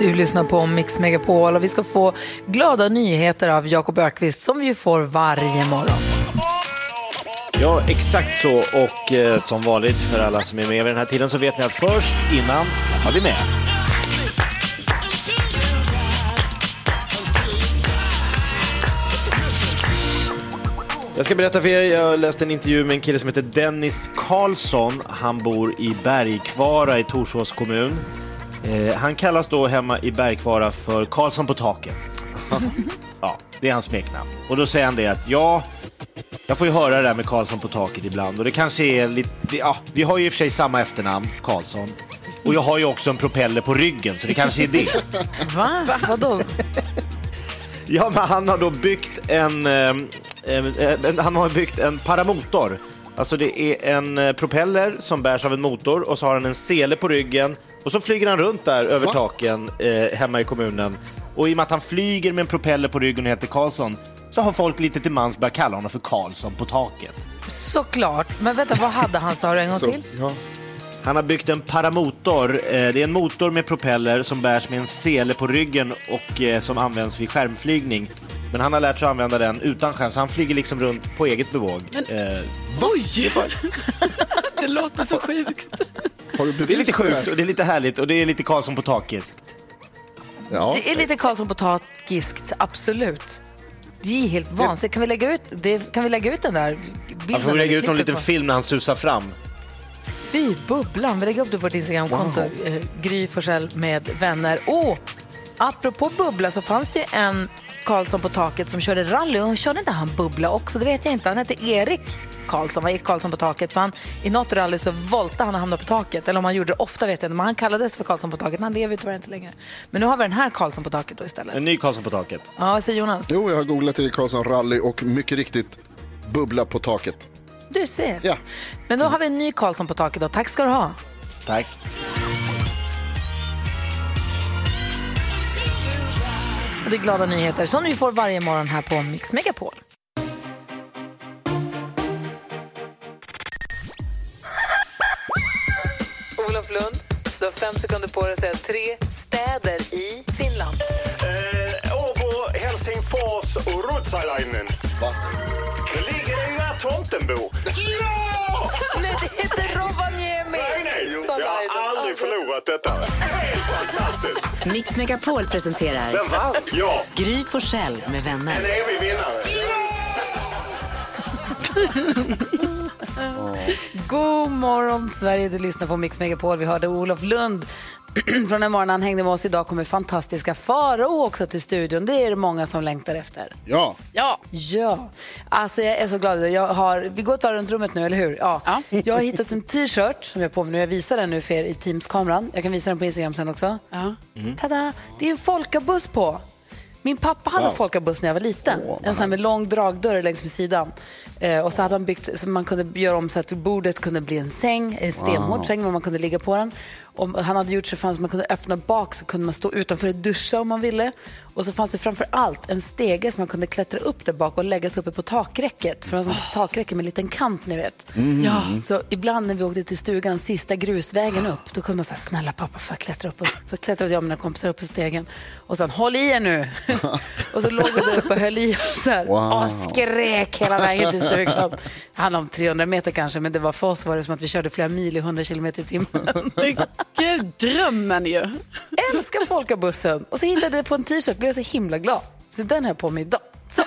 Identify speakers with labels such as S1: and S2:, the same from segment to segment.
S1: Du lyssnar på Mix Megapol och vi ska få glada nyheter av Jakob Ökvist som vi får varje morgon.
S2: Ja, exakt så. Och eh, som vanligt för alla som är med vid den här tiden så vet ni att först innan klappar vi med. Jag ska berätta för er, jag läste en intervju med en kille som heter Dennis Karlsson. Han bor i Bergkvara i Torsås kommun. Eh, han kallas då hemma i Bergkvara för Karlsson på taket. Ja, det är hans smeknamn. Och då säger han det att ja, jag får ju höra det där med Karlsson på taket ibland och det kanske är lite, det, ja, vi har ju i och för sig samma efternamn, Karlsson. Och jag har ju också en propeller på ryggen, så det kanske är det.
S1: Va? Va? Vadå?
S2: Ja, men han har då byggt en, eh, eh, han har byggt en paramotor. Alltså det är en propeller som bärs av en motor och så har han en sele på ryggen och så flyger han runt där över taken eh, hemma i kommunen. Och i och med att han flyger med en propeller på ryggen och heter Karlsson så har folk lite till mans börjat kalla honom för Karlsson på taket.
S1: Såklart. Men vänta, vad hade han sa du en gång
S3: Så,
S1: till?
S3: ja.
S2: Han har byggt en paramotor. Eh, Det är en motor med propeller som bärs med en sele på ryggen och eh, som används vid skärmflygning. Men han har lärt sig att använda den utan skärm, så han flyger liksom runt på eget bevåg. Eh,
S4: Oj! det låter så sjukt.
S3: Har du
S2: Det är
S3: bevis
S2: lite sjukt och det är lite härligt och det är lite Karlsson på taket.
S3: Ja.
S1: Det är lite Karlsson på takiskt, absolut. Det är helt vansinnigt. Kan vi lägga ut, det, kan vi lägga ut den där bilden?
S2: Han får
S1: där
S2: lägga
S1: vi
S2: ut någon liten
S1: på?
S2: film när han susar fram.
S1: Fy bubblan. Vi lägger upp det på vårt Instagramkonto. Wow. Gry Forssell med vänner. Och apropå bubbla så fanns det ju en Karlsson på taket som körde rally. Och körde inte han bubbla också? Det vet jag inte. Han hette Erik Karlsson. Var Erik Karlsson på taket? För han, I något rally så voltade han och hamnade på taket. Eller om han gjorde det ofta vet jag inte. Men han kallades för Karlsson på taket. Han lever tyvärr inte längre. Men nu har vi den här Karlsson på taket då istället.
S2: En ny Karlsson på taket.
S1: Ja, vad säger Jonas?
S3: Jo, jag har googlat Erik Karlsson rally och mycket riktigt bubbla på taket.
S1: Du ser.
S3: Ja.
S1: Men då har vi en ny Karlsson på taket då. Tack ska du ha.
S2: Tack.
S1: Det är glada nyheter som vi får varje morgon här på Mix Megapol. Olof Lund, du har fem sekunder på dig att säga tre städer i Finland.
S5: Eh, Åbo, Helsingfors och Ruotsalainen. Det ligger nära Tomtenbo. Ja!
S1: Nej, det heter Rovaniemi!
S5: Nej, nej, jag har aldrig förlorat detta.
S6: Mix Megapol presenterar
S5: Vem vann? Ja,
S6: Gry Forssell med
S5: en
S6: vänner.
S5: evig vinnare.
S1: God morgon, Sverige. Du lyssnar på Mix Megapol. Vi hörde Olof Lund från den morgonen han hängde med oss. Idag kommer fantastiska Farao också till studion. Det är det många som längtar efter.
S3: Ja,
S4: Ja.
S1: Ja, alltså jag är så glad. Jag har, vi går ett varv runt rummet nu, eller hur? Ja.
S4: Ja.
S1: Jag har hittat en t-shirt som jag har på mig nu. Jag visar den nu för er i Teams-kameran. Jag kan visa den på Instagram sen också.
S4: Ja.
S1: Tada! Det är en folkabuss på. Min pappa hade
S3: Wow.
S1: folkabuss när jag var liten.
S3: Åh,
S1: en sån här med lång dragdörr längs med sidan. Eh, och så hade han byggt så man kunde göra om så att bordet kunde bli en säng, en stenhård säng, men man kunde ligga på den. Och han hade gjort så fanns man kunde öppna bak så kunde man stå utanför och duscha om man ville. Och så fanns det framför allt en stege som man kunde klättra upp där bak och lägga sig uppe på takräcket. För det var ett takräcke med en liten kant, ni vet.
S4: Ja.
S1: Så ibland när vi åkte till stugan, sista grusvägen upp, då kunde man säga snälla pappa får jag klättra upp? Så klättrade jag och mina kompisar upp på stegen och sa håll i er nu. och så låg vi där uppe och höll i oss här,
S3: Wow.
S1: och skrek hela vägen till stugan. Det handlade om 300 meter kanske, men det var för oss var det som att vi körde flera mil i 100 kilometer i timmen.
S4: Gud, drömmen ju.
S1: Älskar folkabussen. Och så hittade jag på en t-shirt, blev så himla glad. Så den har jag på mig idag. Så,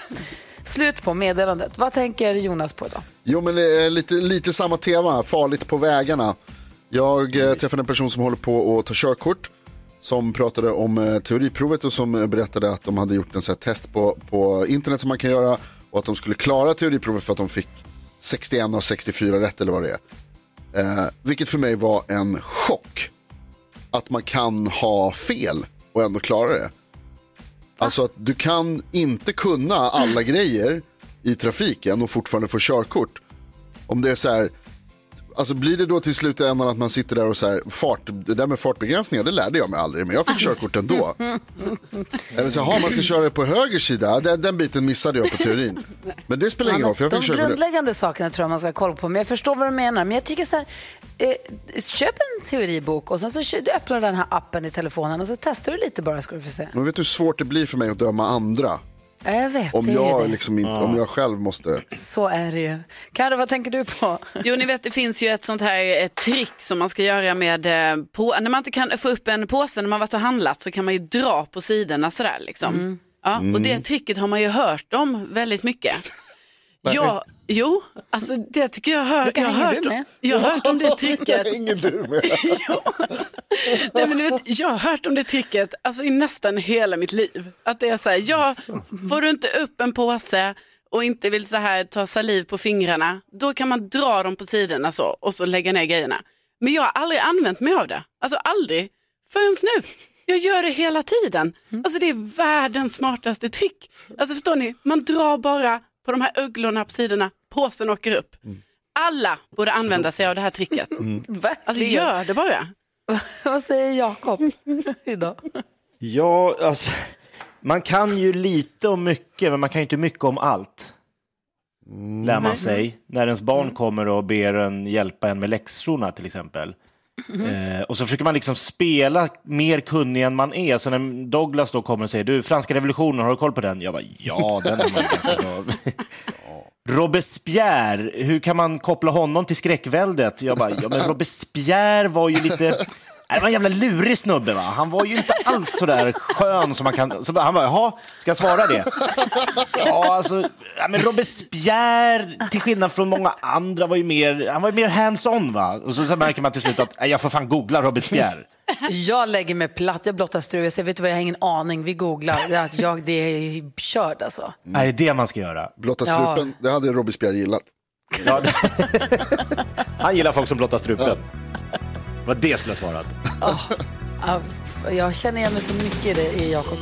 S1: slut på meddelandet. Vad tänker Jonas på idag?
S3: Jo, men det är lite, lite samma tema, farligt på vägarna. Jag eh, träffade en person som håller på att ta körkort. som pratade om eh, teoriprovet och som eh, berättade att de hade gjort en sån här test på, på internet som man kan göra och att de skulle klara teoriprovet för att de fick 61 av 64 rätt eller vad det är. Eh, vilket för mig var en chock. Att man kan ha fel och ändå klara det. Alltså att du kan inte kunna alla grejer i trafiken och fortfarande få körkort. Om det är så här, alltså blir det då till slut ändå att man sitter där och så här, fart, det där med fartbegränsningar det lärde jag mig aldrig, men jag fick körkort ändå. Eller så här, man ska köra på höger sida, den, den biten missade jag på teorin. Men det spelar ingen roll för jag
S1: De
S3: fick körkort.
S1: grundläggande sakerna tror jag man ska kolla på. Men jag förstår vad du menar. Men jag tycker så här, eh, köp en teoribok och sen så du öppnar den här appen i telefonen och så testar du lite bara ska du få se.
S3: Men vet du hur svårt det blir för mig att döma andra?
S1: Ja, Jag vet,
S3: Om jag,
S1: det.
S3: liksom inte, om jag själv måste.
S1: Så är det ju. Karo, vad tänker du på?
S4: Jo, ni vet det finns ju ett sånt här ett trick som man ska göra med, eh, på, när man inte kan få upp en påse när man varit och handlat så kan man ju dra på sidorna sådär liksom. Ja, och det tricket har man ju hört om väldigt mycket. Ja, jo, alltså det tycker jag hör, jag har hört, om- jag har hört om det tricket.
S3: hänger du med?
S4: Nej, men du vet, jag har hört om det tricket alltså, i nästan hela mitt liv. Att det är så här, ja, får du inte upp en påse och inte vill så här ta saliv på fingrarna, då kan man dra dem på sidorna så och så lägga ner grejerna. Men jag har aldrig använt mig av det. Alltså aldrig. Förrän nu. Jag gör det hela tiden. Alltså det är världens smartaste trick. Alltså förstår ni, man drar bara på de här ugglorna på sidorna, påsen åker upp. Alla borde använda sig av det här tricket.
S1: Verkligen.
S4: Alltså gör det bara.
S1: vad säger Jakob idag?
S2: Ja, alltså, man kan ju lite om mycket, men man kan ju inte mycket om allt. Lär man sig. När ens barn kommer och ber en hjälpa en med läxorna till exempel. Eh, och så försöker man liksom spela mer kunnig än man är. Så när Douglas då kommer och säger du, franska revolutionen, har du koll på den? Jag bara, ja, den är man ganska bra. Robespierre, hur kan man koppla honom till skräckväldet? Jag bara, ja men Robespierre var ju lite... Det var en jävla lurig snubbe va? Han var ju inte alls så där skön som man kan... Så han bara, jaha, ska jag svara det? Ja, alltså, ja, men Robespierre, till skillnad från många andra, var ju mer, han var ju mer hands-on va? Och så, så märker man till slut att, nej, jag får fan googla Robespierre.
S1: Jag lägger mig platt, jag blottar strul. Jag säger, vet du vad, jag har ingen aning. Vi googlar. Det är, att jag, det är körd alltså.
S2: Nej, det är det man ska göra.
S3: Blotta
S1: Ja.
S3: strupen, det hade Robespierre gillat.
S2: Ja, han gillar folk som blottar strupen. Vad det skulle ha svarat.
S1: F- Jag känner igen mig så mycket i det i Jakob.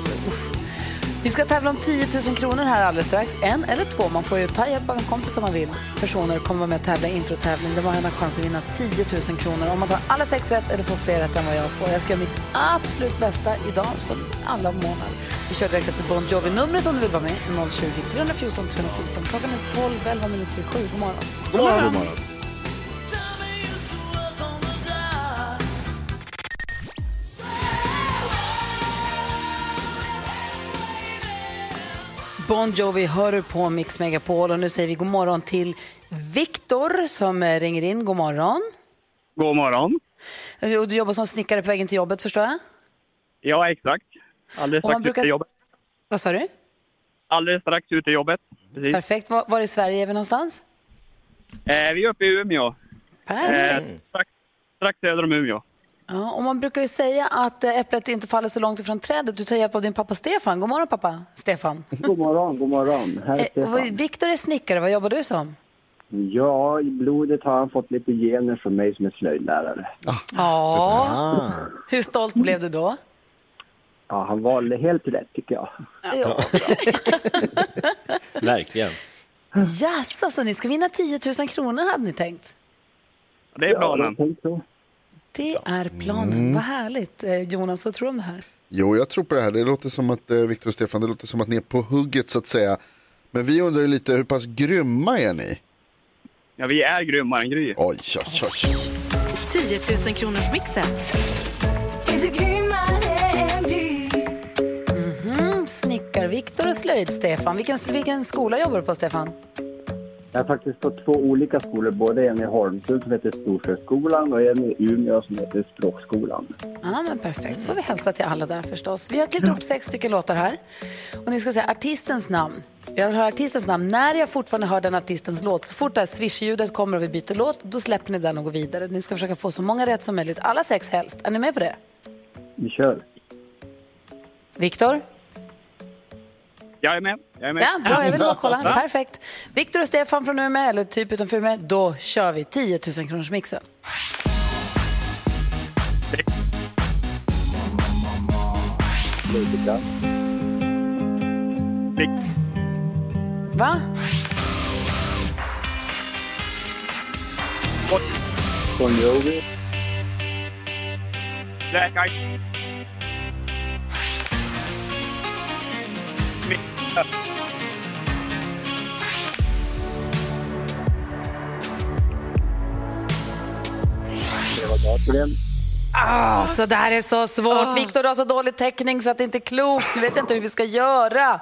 S1: Vi ska tävla om 10 000 kronor här alldeles strax. En eller två. Man får ju ta hjälp av en kompis om man vill. Personer kommer vara med och tävla i introtävling där man har chans att vinna 10 000 kronor. Om man tar alla sex rätt eller får fler rätt än vad jag får. Jag ska göra mitt absolut bästa idag som alla månader. Vi kör direkt efter Bon Jovi. Numret om du vill vara med är 020 314 314. Klockan är 12, 11 minuter i sju. God morgon.
S3: God morgon. God morgon.
S1: Bon Jovi hör du på Mix Megapol och nu säger vi god morgon till Viktor som eh, ringer in. God morgon.
S7: God morgon.
S1: Och Du jobbar som snickare på vägen till jobbet förstår jag?
S7: Ja, exakt. Alldeles strax
S1: brukar-
S7: ute i jobbet.
S1: Vad sa du?
S7: Alldeles strax ute i jobbet. Precis.
S1: Perfekt. Var, var i Sverige är vi någonstans?
S7: Eh, vi är uppe i Umeå.
S1: Perfekt.
S7: Eh, strax, strax söder om Umeå.
S1: Ja, och man brukar ju säga att eh, äpplet inte faller så långt ifrån trädet. Du tar hjälp av din pappa Stefan. God morgon pappa Stefan.
S8: God morgon, god morgon. Här är
S1: Eh,
S8: Stefan.
S1: Viktor är snickare. Vad jobbar du som?
S8: Ja, i blodet har han fått lite gener från mig som är slöjdlärare.
S1: Ja. Hur stolt blev du då?
S8: Ja, han valde helt rätt tycker jag.
S1: Ja.
S2: Verkligen.
S1: Jaså, så ni ska vinna 10 000 kronor hade ni tänkt?
S7: Det är planen.
S8: Ja.
S1: Det är planen.
S3: Mm.
S1: Vad härligt. Eh, Jonas, vad tror du om det här?
S3: Jo, jag tror på det här. Det låter som att, eh, Viktor och Stefan, det låter som att ni är på hugget så att säga. Men vi undrar ju lite, hur pass grymma är ni?
S7: Ja, vi är grymmare än Gry.
S3: Oj, oj, oj.
S6: 10 000 kronors mixen.
S1: Mm, Snickar-Viktor och slöjd-Stefan. Vilken, vilken skola jobbar du på, Stefan?
S8: Jag har faktiskt på två olika skolor, både en i Holmsund som heter Storsjöskolan och en i Umeå som heter Språkskolan.
S1: Ja, men perfekt. får vi hälsa till alla där förstås. Vi har klippt upp sex stycken låtar här. Och ni ska säga artistens namn. Jag vill höra artistens namn. När jag fortfarande hör den artistens låt, så fort det här swish-ljudet kommer och vi byter låt, då släpper ni den och går vidare. Ni ska försöka få så många rätt som möjligt. Alla sex helst. Är ni med på det?
S8: Vi kör.
S1: Viktor?
S7: Jag är med. Jag är med.
S1: Ja, bra, jag vill bara kolla. Perfekt. Viktor och Stefan från Umeå, eller typ utanför Umeå. Då kör vi 10 000 kronors mixen. Va?
S8: Bon Jovi.
S7: Black Eyed.
S8: Eva Dahlgren.
S1: Ah, så det här är så svårt. Viktor, du har så dålig täckning så att det inte är klokt. Nu vet jag inte hur vi ska göra.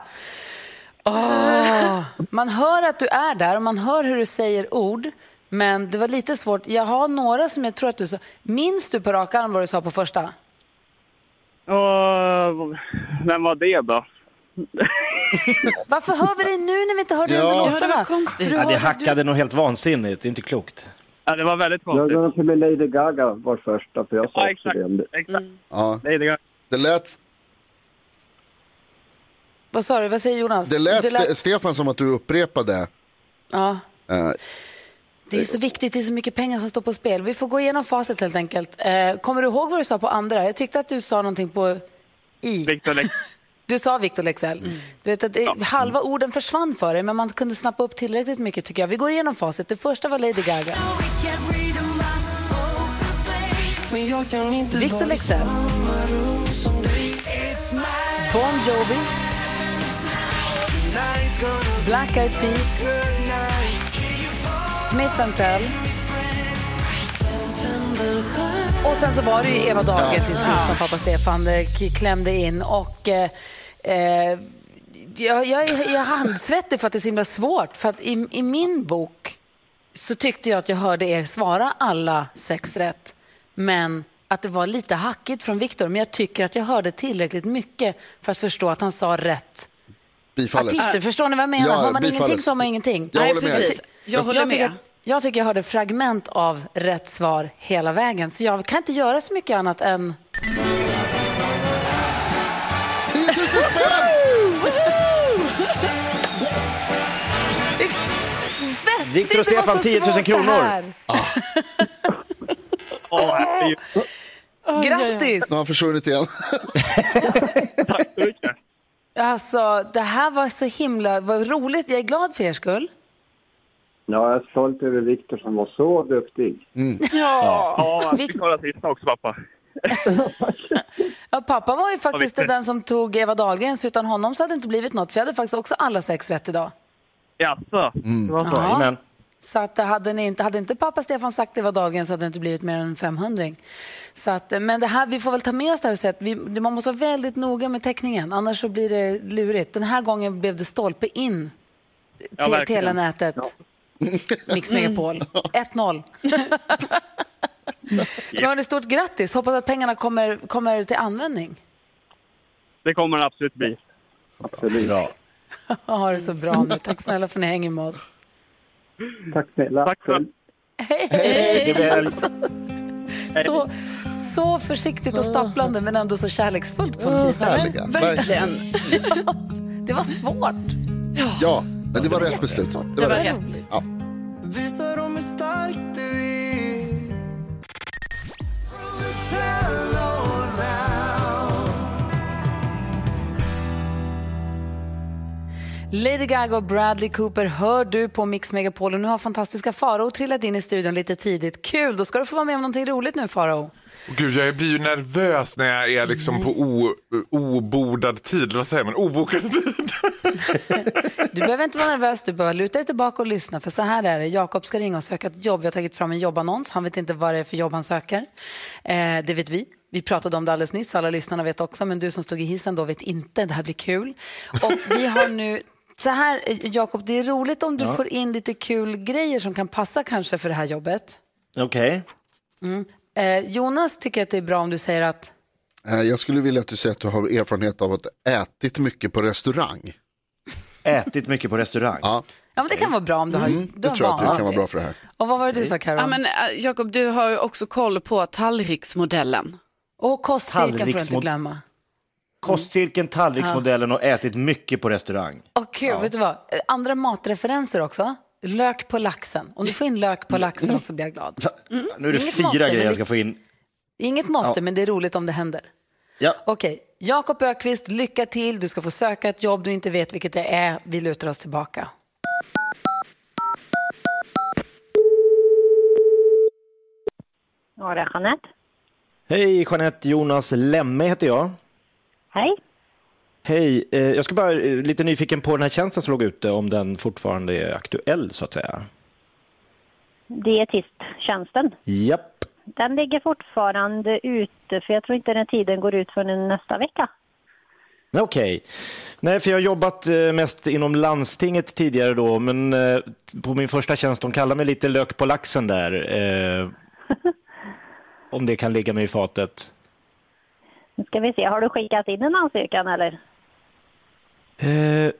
S1: Åh, man hör att du är där och man hör hur du säger ord. Men det var lite svårt. Jag har några som jag tror att du sa. Minns du på rak arm vad du sa på första?
S7: Och, vem var det då?
S1: Varför hör vi dig nu när vi inte hörde
S2: Ja.
S1: under
S2: Ja, det
S1: låtarna? du
S2: Ja, det hackade nog helt vansinnigt. Det är inte klokt.
S7: Ja, det var väldigt
S8: Jag
S7: konstigt.
S8: går till med Lady Gaga var första, för jag sa
S7: Ja, exakt.
S8: det. det.
S7: exakt.
S3: Ja.
S7: Det är det.
S3: Det lät,
S1: Vad sa du? Vad säger Jonas?
S3: det lät,
S1: Du
S3: Ste- Stefan som att du upprepade.
S1: Ja.
S3: Eh,
S1: Det är så viktigt, det är så mycket pengar som står på spel. Vi får gå igenom facit helt enkelt. Eh, kommer du ihåg vad du sa på andra? Jag tyckte att du sa någonting på I.
S7: Victor.
S1: Du sa Victor Lexell. Du vet att det, Halva orden försvann för dig, men man kunde snappa upp tillräckligt mycket tycker jag. Vi går igenom facit. Det första var Lady Gaga. Victor Lexell. Bon Jovi. Black Eyed Peas. Smith Tell. Och sen så var det ju Eva Dahlgren till sist som pappa Stefan eh, klämde in. Och, eh, eh, jag, jag, jag är handsvettig för att det är så himla svårt. För att i, i min bok så tyckte jag att jag hörde er svara alla sex rätt. Men att det var lite hackigt från Viktor. Men jag tycker att jag hörde tillräckligt mycket för att förstå att han sa rätt
S3: bifalles.
S1: artister. Förstår ni vad jag menar?
S3: Ja,
S1: har man
S3: bifalles.
S1: ingenting så har man ingenting.
S3: Jag håller med.
S4: precis. Jag håller
S1: tycker,
S4: med.
S1: att- jag tycker jag hörde fragment av rätt svar hela vägen. Så jag kan inte göra så mycket annat än...
S2: Viktor och Stefan,
S1: så
S2: 10 000
S1: svårt det
S2: kronor.
S7: Åh, herregud.
S1: Grattis!
S3: Nu har han försvunnit igen.
S7: Tack så mycket.
S1: Alltså, det här var så himla vad roligt. Jag är glad för er skull.
S8: Ja, jag är stolt över Viktor som var så duktig.
S7: Ja, jag
S1: Vi-
S7: fick höra sista också, pappa.
S1: Ja, pappa var ju faktiskt den som tog Eva Dahlgrens. Utan honom så hade det inte blivit något. För jag hade faktiskt också alla sex rätt idag.
S7: Jaså? Det var så?
S1: Ja. Så att hade, ni inte, hade inte pappa Stefan sagt det var dagen så hade det inte blivit mer än 500. Så att, men det här, vi får väl ta med oss det här och säga att vi, man måste vara väldigt noga med täckningen. Annars så blir det lurigt. Den här gången blev det stolpe in
S7: Ja,
S1: till telenätet. Mix Megapol. 1-0. Men hörni, stort grattis. Hoppas att pengarna kommer, kommer till användning.
S7: Det kommer det absolut bli.
S8: Absolut.
S2: bra.
S1: Ha det så bra nu. Tack snälla för att ni hänger med oss.
S8: Tack snälla.
S7: Tack för
S2: Det blir helg.
S1: Så, så försiktigt och stapplande men ändå så kärleksfullt på något vis.
S3: Verkligen.
S1: Det var svårt.
S3: Ja, men det var rätt beslut. Det
S4: Det
S3: var rätt.
S4: rätt.
S3: Ja.
S1: Lady Gaga och Bradley Cooper hör du på Mix Megapol och nu har fantastiska Farao trillat in i studion lite tidigt. Kul, då ska du få vara med om någonting roligt nu Farao.
S9: Gud, jag blir ju nervös när jag är liksom på o, obordad tid. Vad säger man? Obokad tid.
S1: Du behöver inte vara nervös, du behöver luta dig tillbaka och lyssna för så här är det. Jakob ska ringa och söka ett jobb. Vi har tagit fram en jobbannons. Han vet inte vad det är för jobb han söker. Eh, det vet vi. Vi pratade om det alldeles nyss, alla lyssnarna vet också, men du som stod i hissen då vet inte. Det här blir kul. Och vi har nu så här, eh, Jakob, det är roligt om du får in lite kul grejer som kan passa kanske för det här jobbet.
S2: Okej.
S1: Eh, Jonas tycker att det är bra om du säger att
S3: Eh, Jag skulle vilja att du säger att du har erfarenhet av att ätit mycket på restaurang.
S2: Ätit mycket på restaurang.
S3: Ja,
S1: ja, men det kan vara bra om du har,
S3: mm,
S1: du
S3: det
S1: har
S3: tror jag att det kan vara bra för det här.
S1: Och vad var det du sa Karo?
S4: Ja, men, äh, Jakob, du har ju också koll på tallriksmodellen.
S1: Och kostcirkeln får du inte glömma.
S2: Kostcirkeln, tallriksmodellen och ätit mycket på restaurang.
S1: Och kul, vet du vad? Andra matreferenser också. Lök på laxen. Om du får in lök på laxen också blir jag glad.
S2: Nu är det
S1: Inget
S2: fyra
S1: måste, men
S2: grejer jag ska få in.
S1: Inget måste,
S2: Ja.
S1: men det är roligt om det händer.
S2: Ja.
S1: Okej, Jakob Ökvist, lycka till. Du ska få söka ett jobb du inte vet vilket det är. Vi lutar oss tillbaka.
S10: Ja, det är Jeanette.
S2: Hej Jeanette, Jonas Lemme heter jag.
S10: Hej.
S2: Hej, eh, jag ska bara eh, lite nyfiken på den här tjänsten som låg ute, om den fortfarande är aktuell så att säga.
S10: Dietisttjänsten.
S2: Japp.
S10: Den ligger fortfarande ute för jag tror inte den tiden går ut förrän nästa vecka.
S2: Okej. Nej, för jag har jobbat eh, mest inom landstinget tidigare då, men på min första tjänst, de kallar mig lite lök på laxen där. Eh, om det kan ligga mig i fatet.
S10: Nu ska vi se, har du skickat in en ansökan eller?
S2: Eh,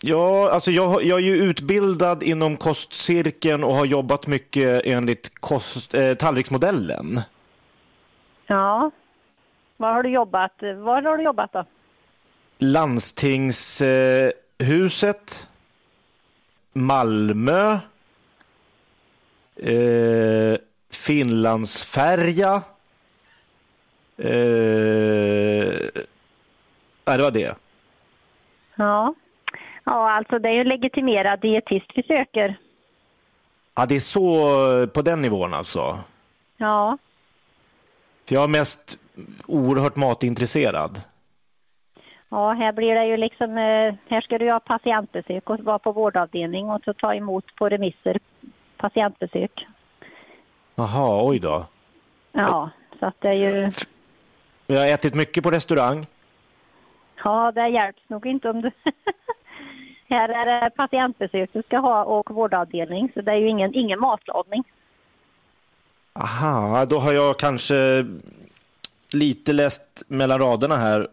S2: ja, alltså jag, jag är ju utbildad inom kostcirkeln och har jobbat mycket enligt kost, eh, tallriksmodellen.
S10: Ja. Var har du jobbat? Var har du jobbat då?
S2: Landstingshuset, huset, Malmö, eh, Finlandsfärja. Eh, ja, det var det.
S10: Ja. Ja, alltså det är ju legitimerad dietist vi söker.
S2: Ja, det är så på den nivån alltså.
S10: Ja.
S2: För jag är mest oerhört matintresserad.
S10: Ja, här blir det ju liksom, eh, här ska du ha patientbesök och vara på vårdavdelning och så ta emot på remisser patientbesök.
S2: Jaha, oj då.
S10: Ja, så att det är ju,
S2: Jag har ätit mycket på restaurang.
S10: ja det hjälps nog inte om du... här är det patientbesök du ska ha och vårdavdelning så det är ju ingen, ingen matlagning.
S2: Aha, då har jag kanske lite läst mellan raderna här.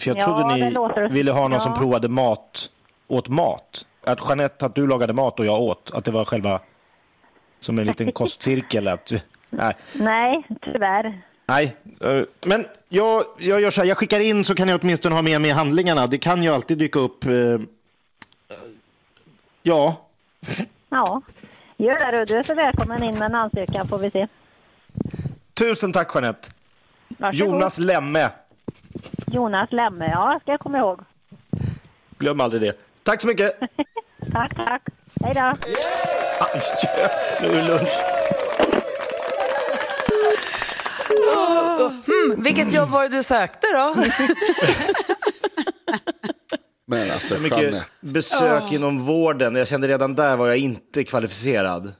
S2: För jag
S10: Ja,
S2: trodde ni
S10: låter-
S2: ville ha någon
S10: ja.
S2: som provade mat, åt mat. Att Jeanette, att du lagade mat och jag åt. Att det var själva, som en liten kostcirkel. Att, nej,
S10: Nej, tyvärr.
S2: Nej. eh, Men jag, jag gör så här, jag skickar in så kan jag åtminstone ha med mig handlingarna. Det kan ju alltid dyka upp. eh, Ja,
S10: Ja, gör det du. Du är så välkommen in med en ansökan får vi se.
S2: tusen tack Jeanette.
S10: Varsågod.
S2: Jonas Lemme,
S10: Jonas Lemme, ja ska jag komma ihåg.
S2: glöm aldrig det. Tack så mycket.
S10: Tack, tack. Hej då.
S2: Aj, Nu är det lunch.
S1: Hmm, vilket jobb var det du sökte då?
S3: Men alltså,
S2: Så mycket
S3: Jeanette.
S2: besök
S1: Ja.
S2: inom vården. Jag kände redan där var jag inte kvalificerad.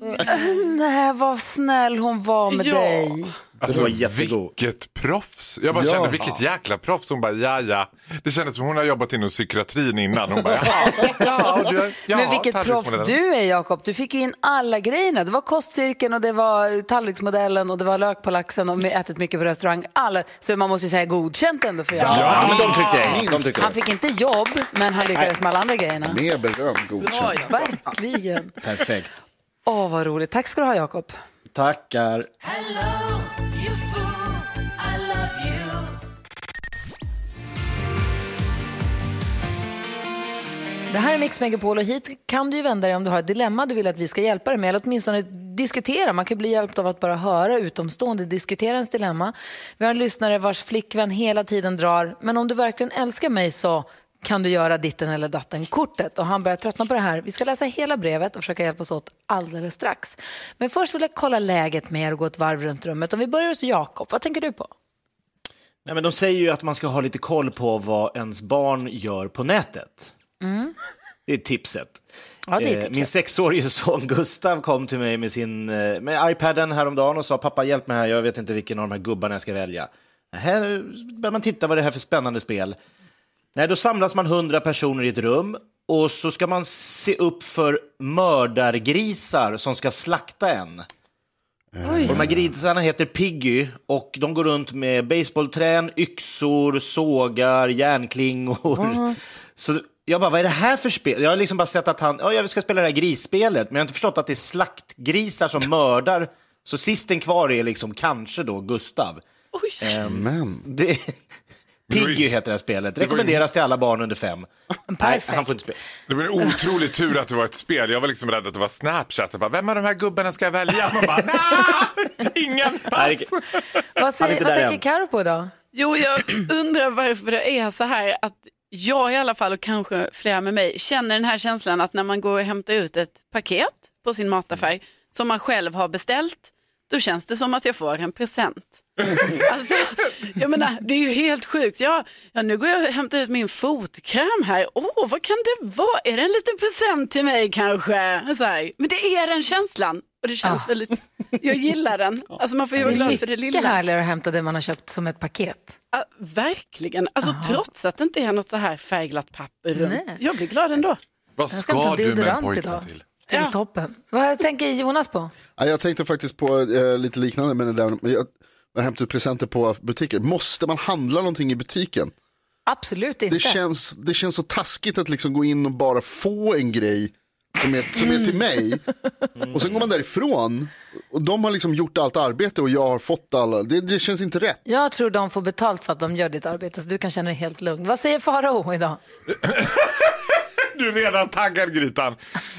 S1: Nej, vad snäll hon var med
S9: Ja.
S1: dig.
S9: Alltså,
S2: var jättegod.
S9: vilket proffs. Jag bara
S3: Ja.
S9: kände, vilket jäkla proffs. Hon bara, ja, ja. Det kändes som hon har jobbat inom psykiatrin innan. Hon bara, jaha, ja, du, ja,
S1: Men vilket proffs du är Jakob. Du fick ju in alla grejerna. Det var kostcirkeln och det var tallriksmodellen och det var lök på laxen och ätit mycket på restaurang. Alla. Så man måste ju säga godkänt ändå för Jakob.
S2: Ja, men de tyckte jag. De tyckte
S1: Han fick inte jobb, men han lyckades med alla andra grejerna.
S3: Med beröm, godkänt.
S1: Verkligen.
S2: Perfekt.
S1: Åh, vad roligt. Tack ska du ha, Jakob.
S2: Tackar.
S1: Det här är Mix Megapol och hit kan du ju vända dig om du har ett dilemma du vill att vi ska hjälpa dig med eller åtminstone diskutera. Man kan bli hjälpt av att bara höra utomstående diskutera ens dilemma. Vi har en lyssnare vars flickvän hela tiden drar, men om du verkligen älskar mig så kan du göra ditten eller datten kortet och han börjar tröttna på det här. Vi ska läsa hela brevet och försöka hjälpas åt alldeles strax. Men först vill jag kolla läget med er och gå ett varv runt rummet. Om vi börjar hos Jakob, vad tänker du på?
S2: Nej, men de säger ju att man ska ha lite koll på vad ens barn gör på nätet.
S1: Mm.
S2: Det är tipset.
S1: Ja, det är
S2: Eh,
S1: tipset.
S2: Min sexårige son Gustav kom till mig med, sin, eh, med iPaden häromdagen och sa pappa hjälp mig här, jag vet inte vilken av de här gubbarna jag ska välja. Här börjar man titta vad det är här för spännande spel. Nej, då samlas man hundra personer i ett rum och så ska man se upp för mördargrisar som ska slakta en. Och de här grisarna heter Piggy och de går runt med baseballträn, yxor, sågar, järnklingor. Så jag bara, vad är det här för spel? Jag har liksom bara sett att han, ja, jag ska spela det här grisspelet, men jag har inte förstått att det är slaktgrisar som mördar. Så sisten kvar är liksom kanske då Gustav. Ehm,
S3: Men,
S2: det, Piggy heter det här spelet. Rekommenderas till alla barn under fem. Nej, han får inte spela.
S9: Det var en otrolig tur att det var ett spel. Jag var liksom rädd att det var Snapchat. Jag bara, Vem av de här gubbarna ska jag välja? Man bara, "Nej, ingen pass.
S1: Vad, säger, vad tänker Karo på idag?
S4: Jo, jag undrar varför det är så här att jag i alla fall och kanske flera med mig känner den här känslan att när man går och hämtar ut ett paket på sin mataffär som man själv har beställt, då känns det som att jag får en present. Alltså, jag menar, det är ju helt sjukt. Ja, ja, nu går jag och hämtar ut min fotkräm här. Åh, vad kan det vara? Är det en liten present till mig kanske? Så här. Men det är den känslan. Och det känns
S1: Ah.
S4: väldigt, jag gillar den. Alltså man får ju
S1: Det
S4: vara
S1: är
S4: glad för det lilla.
S1: härligare att hämta det man har köpt som ett paket.
S4: Ja, verkligen, alltså trots att det inte är något så här färgglatt papper runt.
S1: Nej.
S4: Jag blir glad ändå.
S9: Vad
S1: Jag ska hämta deodorant idag. Det är toppen. Vad tänker Jonas på?
S3: Ja, jag tänkte faktiskt på eh, lite liknande med det där. men Jag, jag hämtar ut presenter på butiker. Måste man handla någonting i butiken?
S1: Absolut inte.
S3: Det känns, det känns så taskigt att liksom gå in och bara få en grej som är, som är till mig. Och sen går man därifrån och de har liksom gjort allt arbete och jag har fått alla. Det, det känns inte rätt.
S1: Jag tror de får betalt för att de gör ditt arbete, så du kan känna dig helt lugn. Vad säger Farao idag?
S9: Du är redan taggad Grytan.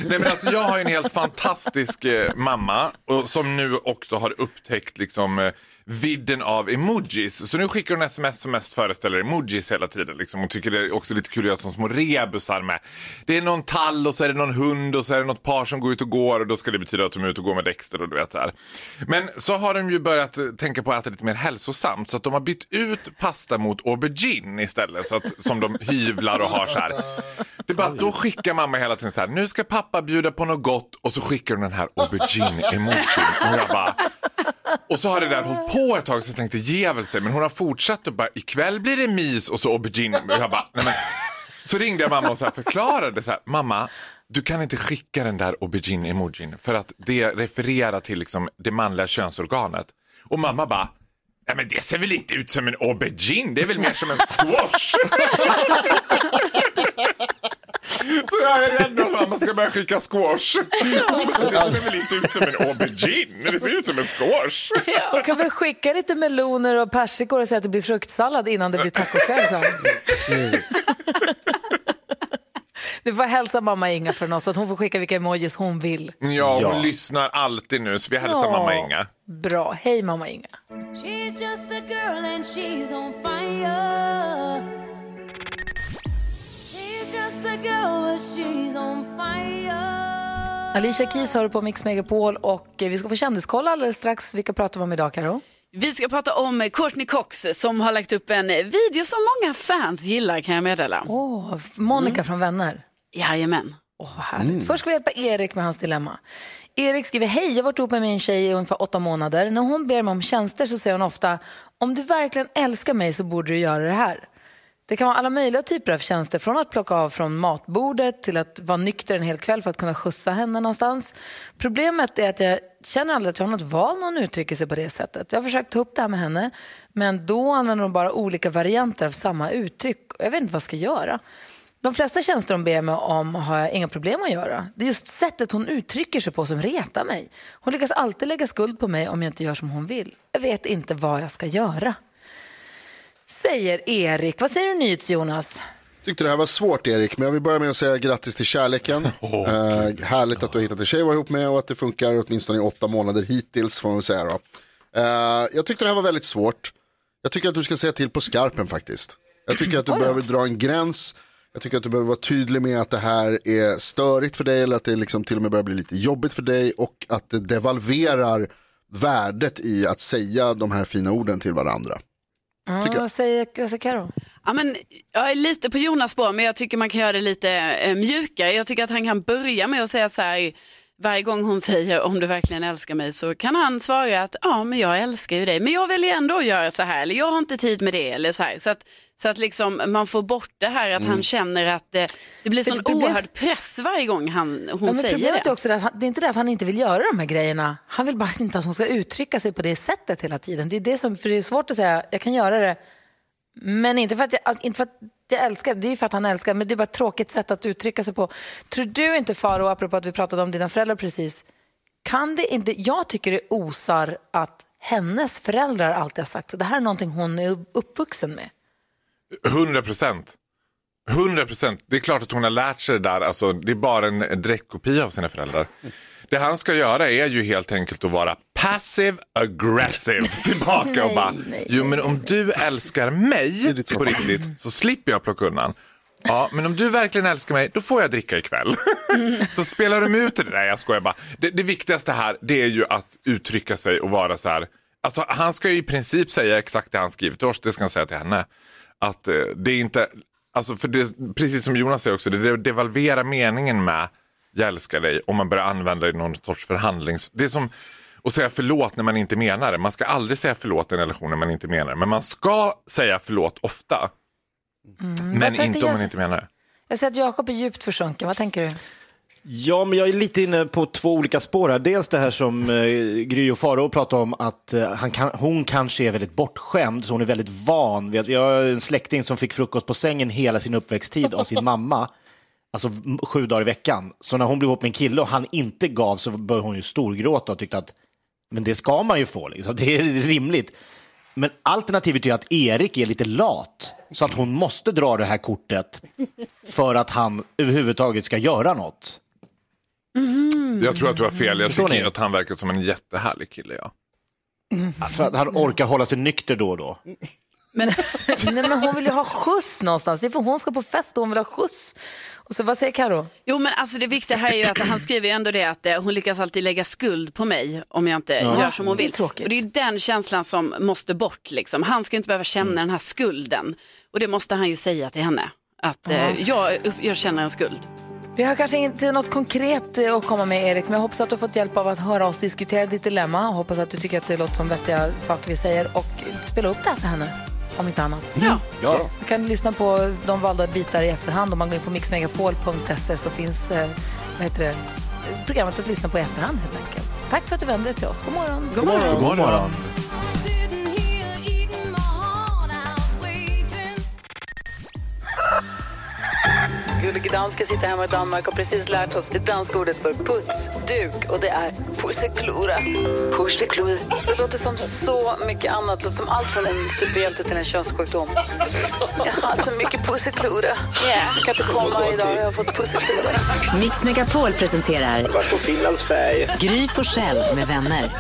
S9: Nej, men alltså, jag har ju en helt fantastisk eh, mamma och, som nu också har upptäckt liksom, eh, vidden av emojis. Så nu skickar hon sms som mest föreställer emojis hela tiden. Liksom. Hon tycker det är också lite kul att göra som små rebusar med. Det är någon tall och så är det någon hund och så är det något par som går ut och går och då ska det betyda att de är ute och går med Dexter och du vet så här. Men så har de ju börjat eh, tänka på att äta lite mer hälsosamt så att de har bytt ut pasta mot aubergine istället så att, som de hyvlar och har så här. Det är bara, då skickar mamma hela tiden så här, nu ska pappa Pappa bjuda på något gott och så skickar hon den här aubergine-emojin. Och jag bara, och så har det där hållit på ett tag så jag tänkte ge väl sig men hon har fortsatt och bara, ikväll blir det mys och så aubergine. Och jag bara, nej men. Så ringde jag mamma och så här förklarade så här, mamma, du kan inte skicka den där aubergine-emojin för att det refererar till liksom det manliga könsorganet. Och mamma bara, nej men det ser väl inte ut som en aubergine, det är väl mer som en squash. Så jag är rädd om att man ska börja skicka squash. Det ser väl inte ut som en aubergine, det ser ut som en squash.
S1: Jag kan väl skicka lite meloner och persikor och säga att det blir fruktsallad innan det blir tacokväll sen. Du får hälsa mamma Inga från oss att hon får skicka vilka emojis hon vill.
S9: Ja, hon lyssnar alltid nu så vi hälsar
S1: Ja.
S9: mamma Inga.
S1: Bra, hej mamma Inga.
S11: She's just a girl and she's on fire.
S1: Alicia Keys hör på Mix Megapol och vi ska få kändiskoll alldeles strax. Vilka pratar vi om idag Karo?
S4: Vi ska prata om Courtney Cox som har lagt upp en video som många fans gillar kan jag meddela.
S1: Åh, Monica från Vänner.
S4: Jajamän.
S1: Åh, vad härligt. Först ska vi hjälpa Erik med hans dilemma. Erik skriver, hej, jag har varit ihop med min tjej i ungefär åtta månader. När hon ber mig om tjänster så säger hon ofta, om du verkligen älskar mig så borde du göra det här. Det kan vara alla möjliga typer av tjänster, från att plocka av från matbordet till att vara nykter en hel kväll för att kunna skjutsa henne någonstans. Problemet är att jag känner aldrig att jag har något val när hon uttrycker sig på det sättet. Jag har försökt ta upp det här med henne, men då använder hon bara olika varianter av samma uttryck. Jag vet inte vad jag ska göra. De flesta tjänster hon ber mig om har jag inga problem att göra. Det är just sättet hon uttrycker sig på som retar mig. Hon lyckas alltid lägga skuld på mig om jag inte gör som hon vill. Jag vet inte vad jag ska göra. Säger Erik. Vad säger du NyhetsJonas?
S3: Tyckte det här var svårt Erik, men jag vill börja med att säga grattis till kärleken. Eh, härligt att du har hittat en tjej att vara ihop med och att det funkar åtminstone i åtta månader hittills får man väl säga då. Eh, jag tyckte det här var väldigt svårt. Jag tycker att du ska säga till på skarpen faktiskt. Jag tycker att du
S1: då.
S3: behöver dra en gräns. Jag tycker att du behöver vara tydlig med att det här är störigt för dig eller att det liksom till och med börjar bli lite jobbigt för dig och att det devalverar värdet i att säga de här fina orden till varandra.
S1: Ja, vad säger, vad säger Karo?
S4: Ja, men jag är lite på Jonas spår, men jag tycker man kan göra det lite eh, mjukare. Jag tycker att han kan börja med att säga så här, varje gång hon säger om du verkligen älskar mig så kan han svara att ja, men jag älskar ju dig, men jag vill ju ändå göra så här, eller jag har inte tid med det, eller så här. Så att, så att liksom man får bort det här att han känner att eh, det blir sån
S1: det problem-
S4: oerhörd press varje gång han, hon
S1: Ja,
S4: säger
S1: problemet
S4: det.
S1: är också det att han, det är inte det att han inte vill göra de här grejerna. Han vill bara inte att hon ska uttrycka sig på det sättet hela tiden. Det är det som, för det är svårt att säga, jag kan göra det, men inte för att jag, alltså, inte för att jag älskar, det är för att han älskar, men det är bara ett tråkigt sätt att uttrycka sig på. Tror du inte Faro, apropå att vi pratade om dina föräldrar precis, kan det inte, jag tycker det osar att hennes föräldrar alltid har sagt, så det här är någonting hon är uppvuxen med.
S9: 100 procent. 100 procent. Det är klart att hon har lärt sig det där. Alltså, det är bara en direktkopia av sina föräldrar. Det han ska göra är ju helt enkelt att vara passive aggressive tillbaka och bara,
S12: Nej, nej,
S9: jo men om du älskar mig på riktigt så slipper jag plocka undan. Ja, men om du verkligen älskar mig, då får jag dricka ikväll. så spelar de ut det där, jag skojar bara. Det, det viktigaste här, det är ju att uttrycka sig och vara så här. Alltså, han ska ju i princip säga exakt det han skrivit till oss, det ska han säga till henne. Att eh, det är inte, alltså för det, precis som Jonas säger också, det devalverar meningen med jag älskar dig om man börjar använda det i någon sorts förhandlings... Det är som att säga förlåt när man inte menar det. Man ska aldrig säga förlåt i en relation när man inte menar det. Men man ska säga förlåt ofta.
S1: Mm.
S9: Men inte om
S1: jag-
S9: man inte menar det.
S1: Jag ser att Jakob är djupt försjunken. Vad tänker du?
S2: Ja, men jag är lite inne på två olika spår här. Dels det här som eh, Gry och Faro pratade om, att eh, han kan, hon kanske är väldigt bortskämd, så hon är väldigt van. Jag har en släkting som fick frukost på sängen hela sin uppväxttid av sin mamma, alltså sju dagar i veckan. Så när hon blev ihop med en kille och han inte gav så började hon ju storgråta och tyckte att men det ska man ju få, liksom. det är rimligt. Men alternativet är att Erik är lite lat, så att hon måste dra det här kortet för att han överhuvudtaget ska göra något.
S9: Jag tror att du har fel. Jag
S2: Förstår
S9: tycker
S2: ni?
S9: att han verkar som en jättehärlig kille. Ja.
S2: För att han orkar hålla sig nykter då och då.
S1: Men, nej, men hon vill ju ha skjuts någonstans. Det är för hon ska på fest och hon vill ha skjuts. Och så, vad säger Karo?
S4: Jo men alltså det viktiga här är ju att han skriver ju ändå det att eh, hon lyckas alltid lägga skuld på mig om jag inte
S1: Ja.
S4: gör som hon
S1: Det är
S4: vill.
S1: tråkigt.
S4: Och det är ju den känslan som måste bort liksom. Han ska inte behöva känna
S1: Mm.
S4: den här skulden. Och det måste han ju säga till henne. Att eh, jag, jag känner en skuld.
S1: Vi har kanske inte något konkret eh, att komma med Erik, men jag hoppas att du har fått hjälp av att höra oss diskutera ditt dilemma. Hoppas att du tycker att det låter som vettiga saker vi säger och spela upp det här för henne, om inte annat.
S4: Ja.
S2: Ja.
S1: Man kan lyssna på de valda bitar i efterhand. Om man går in på mixmegapol.se så finns eh, vad heter det, programmet att lyssna på i efterhand helt enkelt. Tack för att du vände dig till oss. God morgon.
S4: God morgon.
S2: God morgon.
S1: Gullige dansken sitter hemma i Danmark och har precis lärt oss det danska ordet för putsduk och det är pusseklura. Pusseklura. Det låter som så mycket annat. Det låter som allt från en superhjälte till en könssjukdom. Jag har så mycket pusseklura. Jag kan inte komma idag, jag har fått pusseklura.
S6: Mix Megapol presenterar
S5: Vart på Finlandsfärg.
S6: Gry Forssell med vänner.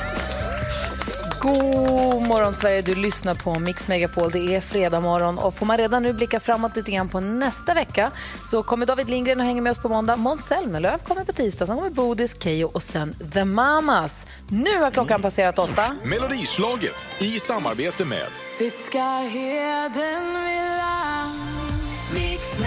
S1: God morgon Sverige, du lyssnar på Mix Megapol. Det är fredag morgon och får man redan nu blicka framåt lite grann på nästa vecka så kommer David Lindgren och hänger med oss på måndag. Måns Zelmerlöw kommer på tisdag, sen kommer Bodis, Keyyo och sen The Mamas. Nu har klockan passerat åtta.
S13: Melodislaget i samarbete med
S11: Fiskarheden Mix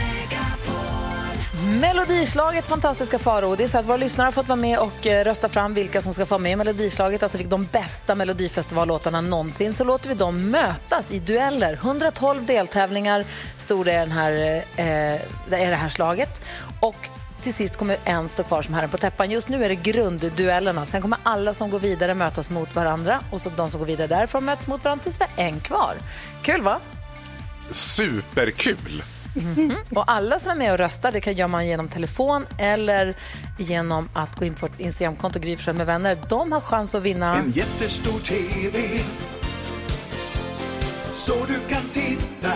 S1: Melodislaget, fantastiska Faro. Det är så att våra lyssnare har fått vara med och eh, rösta fram vilka som ska få vara med i Melodislaget, alltså fick de bästa Melodifestivallåtarna någonsin. Så låter vi dem mötas i dueller. 112 deltävlingar stod det i den här, eh, eh, är det här slaget. Och till sist kommer en stå kvar som herren på täppan. Just nu är det grundduellerna. Sen kommer alla som går vidare mötas mot varandra och så de som går vidare därifrån möts mot varandra tills vi har en kvar. Kul va?
S9: Superkul!
S1: Mm. Och alla som är med och röstar det kan gör man genom telefon eller genom att gå in på vårt Instagramkonto Gry med vänner. De har chans att vinna.
S14: En jättestor TV så du kan titta.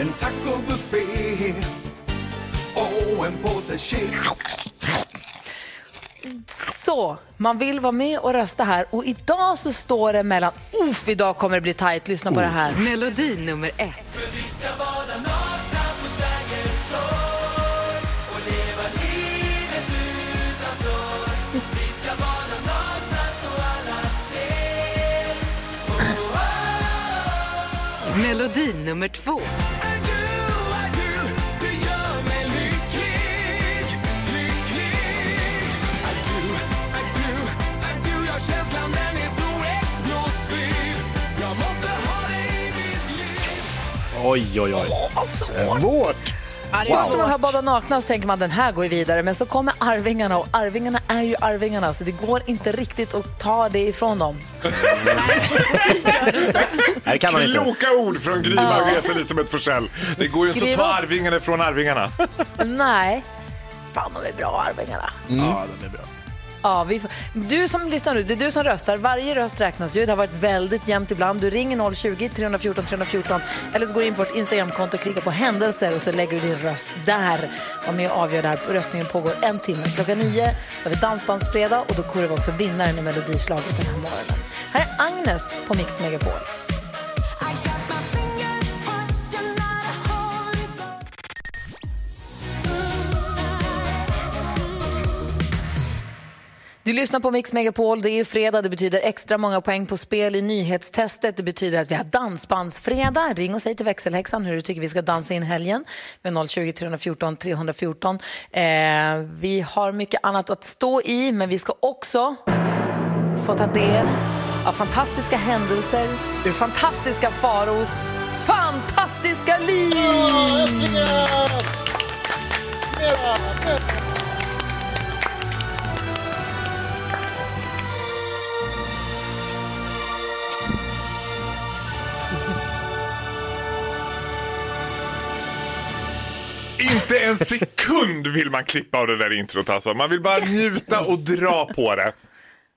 S14: En tacobuffé och en påse chips.
S1: Så, man vill vara med och rösta här och idag så står det mellan, uff, idag kommer det bli tajt. Lyssna på det här. Oh.
S6: Melodi nummer ett. Melodi nummer två.
S2: Oj, oj, oj.
S3: Svårt.
S1: Wow. Står här bada nakna så tänker man den här går ju vidare men så kommer Arvingarna och Arvingarna är ju Arvingarna så det går inte riktigt att ta det ifrån dem.
S2: Nej, kan man inte.
S9: Kloka ord från Gry,
S1: Ja.
S9: Margareta Elisabeth Forssell. Det går ju inte att ta. Arvingarna från Arvingarna.
S1: Nej, fan de är bra Arvingarna.
S2: Ja, de är bra.
S1: Ja, vi, får- du som lyssnar nu, det är du som röstar. Varje röst räknas ju. Det har varit väldigt jämnt ibland. Du ringer 020-314 314 eller så går du in på vårt Instagramkonto och klickar på händelser och så lägger du din röst där. Var med och avgör det här. Röstningen pågår en timme. Klockan nio så har vi Dansbandsfredag och då korar vi också vinnaren i Melodislaget den här morgonen. Här är Agnes på Mix Megapol. Du lyssnar på Mix Megapol. Det är fredag. Det betyder extra många poäng på spel i nyhetstestet. Det betyder att vi har dansbandsfredag. Ring och säg till växelhäxan hur du tycker vi ska dansa in helgen. Med 020 314 314. Eh, vi har mycket annat att stå i, men vi ska också få ta del av fantastiska händelser ur fantastiska faros fantastiska liv!
S9: Inte en sekund vill man klippa av det där introt alltså. Man vill bara njuta och dra på det.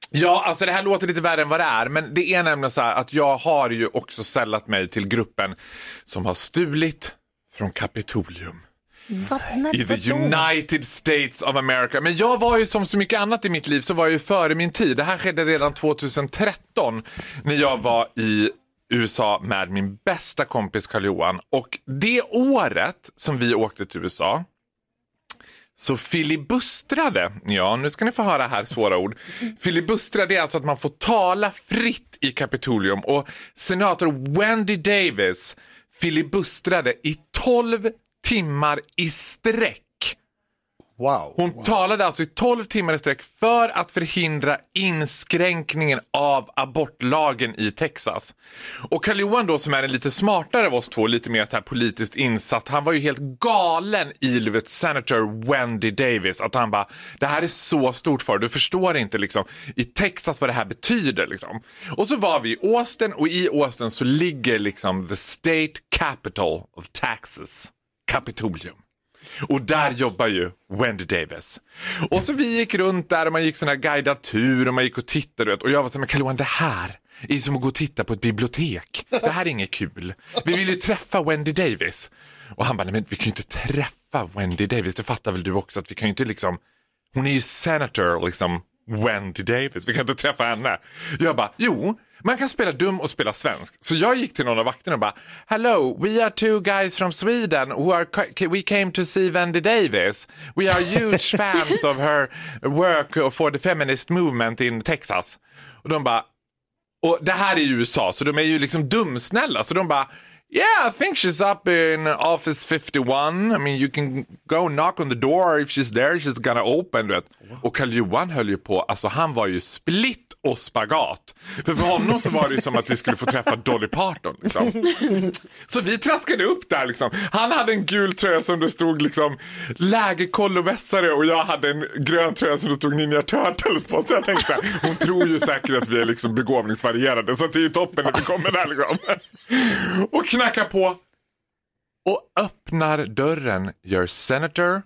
S9: Ja, alltså det här låter lite värre än vad det är, men det är nämligen så här att jag har ju också sällat mig till gruppen som har stulit från Kapitolium.
S1: Vad, när,
S9: I the? United States of America. Men jag var ju som så mycket annat i mitt liv så var jag ju före min tid. Det här skedde redan 2013 när jag var i USA med min bästa kompis Karl Johan. Och det året som vi åkte till USA så filibustrade, ja nu ska ni få höra här svåra ord. Filibustrade är alltså att man får tala fritt i Kapitolium och senator Wendy Davis filibustrade i 12 timmar i sträck.
S3: Wow.
S9: Hon talade alltså i 12 timmar i sträck för att förhindra inskränkningen av abortlagen i Texas. Och Karl Johan då som är en lite smartare av oss två, lite mer så här politiskt insatt, han var ju helt galen i du vet, Senator Wendy Davis. Att han bara, det här är så stort för du förstår inte liksom i Texas vad det här betyder liksom. Och så var vi i Austin och i Austin så ligger liksom the state capital of Texas, Kapitolium. Och där jobbar ju Wendy Davis. Och så vi gick runt där och man gick sån här guidad tur och man gick och tittade vet. och jag var så här, men Carl-Johan det här är ju som att gå och titta på ett bibliotek. Det här är inget kul. Vi vill ju träffa Wendy Davis. Och han bara, nej men vi kan ju inte träffa Wendy Davis, det fattar väl du också att vi kan ju inte liksom, hon är ju senator liksom Wendy Davis, vi kan inte träffa henne. Jag bara, jo, man kan spela dum och spela svensk. Så jag gick till någon av vakterna och bara, hello, we are two guys from Sweden who are, we came to see Wendy Davis. We are huge fans of her work for the feminist movement in Texas. Och de bara, och det här är ju USA så de är ju liksom dumsnälla så de bara Yeah, I think she's up in office 51. I mean you can go knock on the door if she's there, she's gonna open. Vet. Och Karl Johan höll ju på, alltså han var ju split och spagat. För för honom så var det ju som att vi skulle få träffa Dolly Parton. Liksom. Så vi traskade upp där liksom. Han hade en gul tröja som det stod liksom lägerkollovässare och jag hade en grön tröja som det stod Ninja Turtles på. Så jag tänkte hon tror ju säkert att vi är liksom begåvningsvarierade så det är ju toppen när vi kommer där liksom. Och knackar på och öppnar dörren gör Senator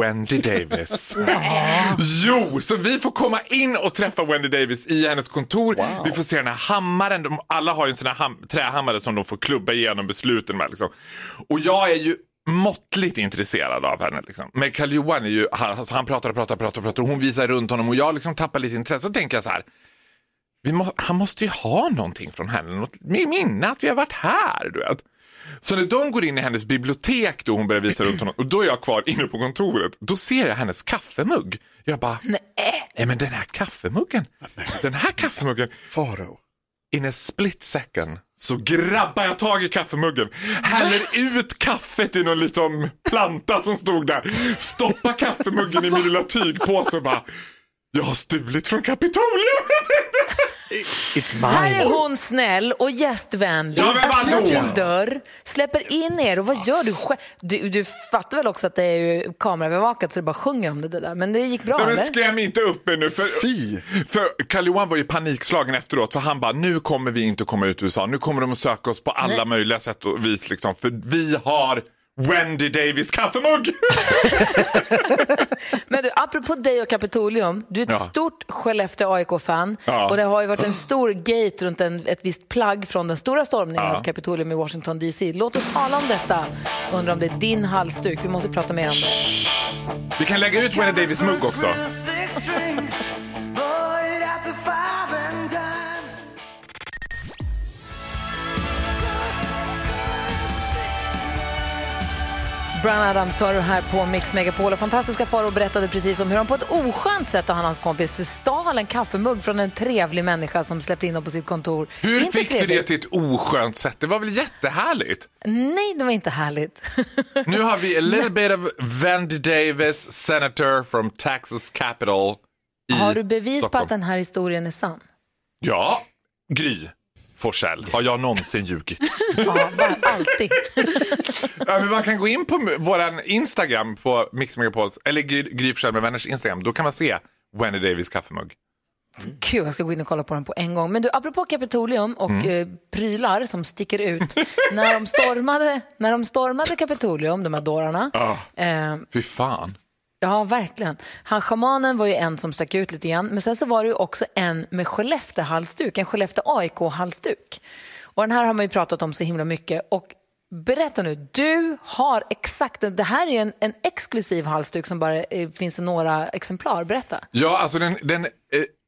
S9: Wendy Davis. jo, så vi får komma in och träffa Wendy Davis i hennes kontor. Vi får se den här hammaren. De, alla har ju en sån här ham- trähammare som de får klubba igenom besluten med. Liksom. Och jag är ju måttligt intresserad av henne. Liksom. Men Karl Johan är ju, han, alltså, han pratar och pratar och pratar, och pratar och hon visar runt honom och jag liksom tappar lite intresse. Så tänker jag så här, må, han måste ju ha någonting från henne, något minne att vi har varit här. Du vet. Så när de går in i hennes bibliotek då hon börjar visa runt honom och då är jag kvar inne på kontoret. Då ser jag hennes kaffemugg. Jag bara, nej men den här kaffemuggen, den här kaffemuggen.
S3: Faro.
S9: In a split second så grabbar jag tag i kaffemuggen, häller ut kaffet i någon liten planta som stod där, stoppar kaffemuggen i min lilla tygpåse och bara, jag har stulit från Kapitolium.
S2: It's
S1: Här är hon snäll och gästvänlig,
S9: Ja,
S1: öppnar sin dörr, släpper in er och vad gör du själv? Du, du fattar väl också att det är ju kameraövervakat så det bara sjunger om det, det där. Men det gick bra
S9: Nej, men skräm inte upp mig nu. För, för Karl Johan var ju panikslagen efteråt för han bara, nu kommer vi inte komma ut ur USA. Nu kommer de att söka oss på alla
S1: Nej.
S9: möjliga sätt och vis. Liksom, för vi har Wendy Davis kaffemugg.
S1: Men du, apropå dig och Kapitolium, du är ett
S9: Ja.
S1: stort Skellefteå AIK-fan
S9: Ja.
S1: och det har ju varit en stor gate runt en, ett visst plagg från den stora stormningen
S9: Ja.
S1: av Kapitolium i Washington DC. Låt oss tala om detta. Undrar om det är din halsduk. Vi måste prata mer om det.
S9: Vi kan lägga ut Wendy Davis mugg också.
S1: Brian Adams hör du här på Mix Megapol och fantastiska Faro berättade precis om hur han på ett oskönt sätt och han hans kompis stal en kaffemugg från en trevlig människa som släppte in dem på sitt kontor.
S9: Hur
S1: inte
S9: fick du det till ett oskönt sätt? Det var väl jättehärligt?
S1: Nej, det var inte härligt.
S9: Nu har vi a little bit of Wendy Davis, senator from Texas capital. I
S1: Har du bevis på
S9: Stockholm.
S1: att den här historien är sann?
S9: Ja, Gry Forssell. Har jag någonsin ljugit?
S1: Ja, alltid.
S9: Ja, men man kan gå in på vår Instagram på Mix Megapols, eller Gry med vänners Instagram. Då kan man se Wendy Davis kaffemugg.
S1: Kul, jag ska gå in och kolla på den på en gång. Men du, apropå Kapitolium och
S9: Mm.
S1: eh, prylar som sticker ut. när, de stormade, när de stormade Kapitolium, de här dårarna,
S9: Ja,
S1: eh,
S9: fy fan.
S1: Ja, verkligen. Han schamanen var ju en som stack ut lite grann, men sen så var det ju också en med Skellefteå-halsduk, en Skellefteå AIK-halsduk. Och den här har man ju pratat om så himla mycket. Och berätta nu, du har exakt, det här är ju en, en exklusiv halsduk som bara eh, finns i några exemplar. Berätta.
S9: Ja, alltså den, den eh,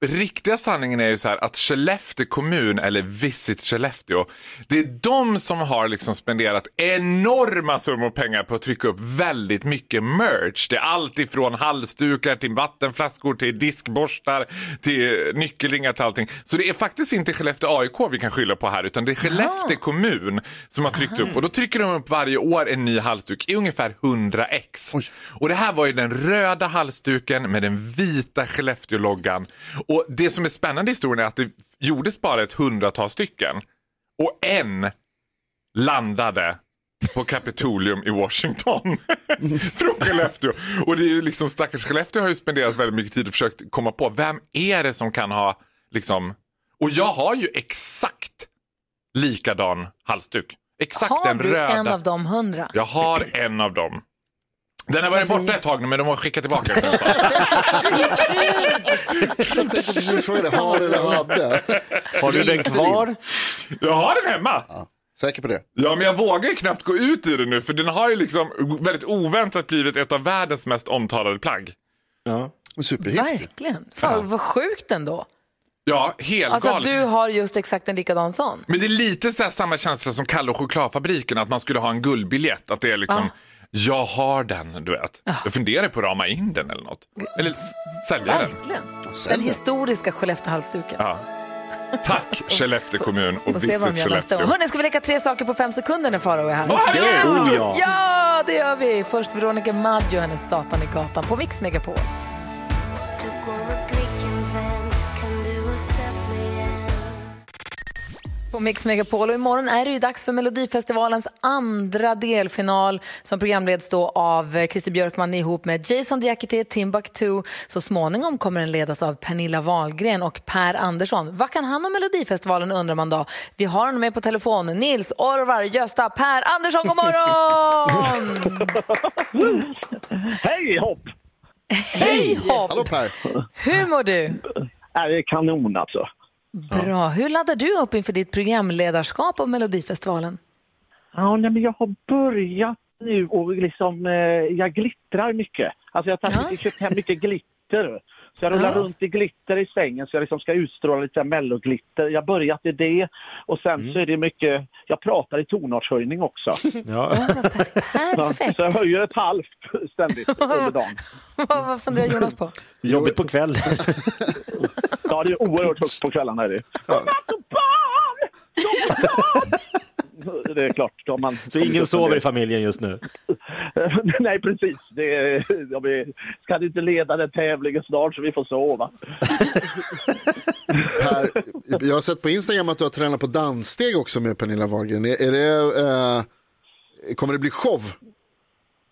S9: riktiga sanningen är ju så här att Skellefteå kommun, eller Visit Skellefteå, det är de som har liksom spenderat enorma summor pengar på att trycka upp väldigt mycket merch. Det är allt ifrån halsdukar till vattenflaskor till diskborstar till nyckelringar till allting. Så det är faktiskt inte Skellefteå AIK vi kan skylla på här utan det är Skellefteå kommun som har tryckt upp och då trycker de upp varje år en ny halsduk i ungefär 100 ex. Och det här var ju den röda halsduken med den vita Skellefteå-loggan. Och det som är spännande i historien är att det gjordes bara ett hundratal stycken och en landade på Kapitolium i Washington från Skellefteå. Och det är ju liksom stackars Skellefteå har ju spenderat väldigt mycket tid och försökt komma på vem är det som kan ha liksom och jag har ju exakt likadan halsduk. Exakt
S1: har
S9: den
S1: du
S9: röda.
S1: en av de hundra?
S9: Jag har en av dem. Den har varit
S1: Alltså,
S9: borta ett tag nu men de har skickat tillbaka den.
S3: Jag tänkte precis fråga dig, har eller hade?
S9: Har du den kvar? Jag har den hemma.
S3: Säker på det?
S9: Ja, men jag vågar ju knappt gå ut i den nu för den har ju liksom väldigt oväntat blivit ett av världens mest omtalade plagg.
S2: Ja.
S1: Verkligen. Fan, Vad sjukt ändå.
S9: Ja, helt
S1: Alltså att du har just exakt en likadan sån.
S9: Men det är lite så här samma känsla som Kalle och chokladfabriken, att man skulle ha en guldbiljett. Att det är liksom, jag har den, du vet. Jag funderar på att rama in den eller något. Eller sälja den.
S1: Verkligen. Den historiska Skellefteå-halsduken.
S9: Ja. Tack Skellefteå kommun och Visit. Skellefteå.
S1: Hörrni, ska vi leka tre saker på fem sekunder när Farao är här?
S9: Oh, ja.
S1: ja, det gör vi. Först Veronica Maggio och hennes Satan i gatan på Mix Megapol. På Mix Megapol och imorgon är det ju dags för Melodifestivalens andra delfinal som programleds då av Christer Björkman ihop med Jason Diakité, Timbuktu. Så småningom kommer den ledas av Pernilla Wahlgren och Per Andersson. Vad kan han om Melodifestivalen undrar man då? Vi har honom med på telefon. Nils Orvar Gösta Per Andersson, god morgon!
S12: Hej hopp!
S1: Hej hopp!
S3: Hallå Per!
S1: Hur mår du?
S12: Äh, det är kanon alltså.
S1: Bra. Hur laddar du upp inför ditt programledarskap av Melodifestivalen?
S12: Ja, nej, men jag har börjat nu och liksom, eh, jag glittrar mycket. Alltså jag har tagit, köpt hem mycket glitter. Så jag rullar
S1: Ja.
S12: runt i glitter i sängen så jag liksom ska utstråla lite melloglitter. Jag har börjat i det och sen så är det mycket, jag pratar i tonartshöjning också.
S2: Ja.
S12: Ja, så jag höjer ett halvt ständigt under dagen.
S1: vad, vad funderar Jonas på?
S2: Jobbigt på kvällen.
S12: Ja, det är oerhört högt på kvällarna. Är det. Det är klart. Då man
S2: Så ingen sover i familjen just nu?
S12: Nej, precis. Det är, jag blir, ska inte leda den tävlingen snart så vi får sova.
S3: Per, jag har sett på Instagram att du har tränat på danssteg också med Pernilla Wahlgren. Är, är det, eh, kommer det bli show?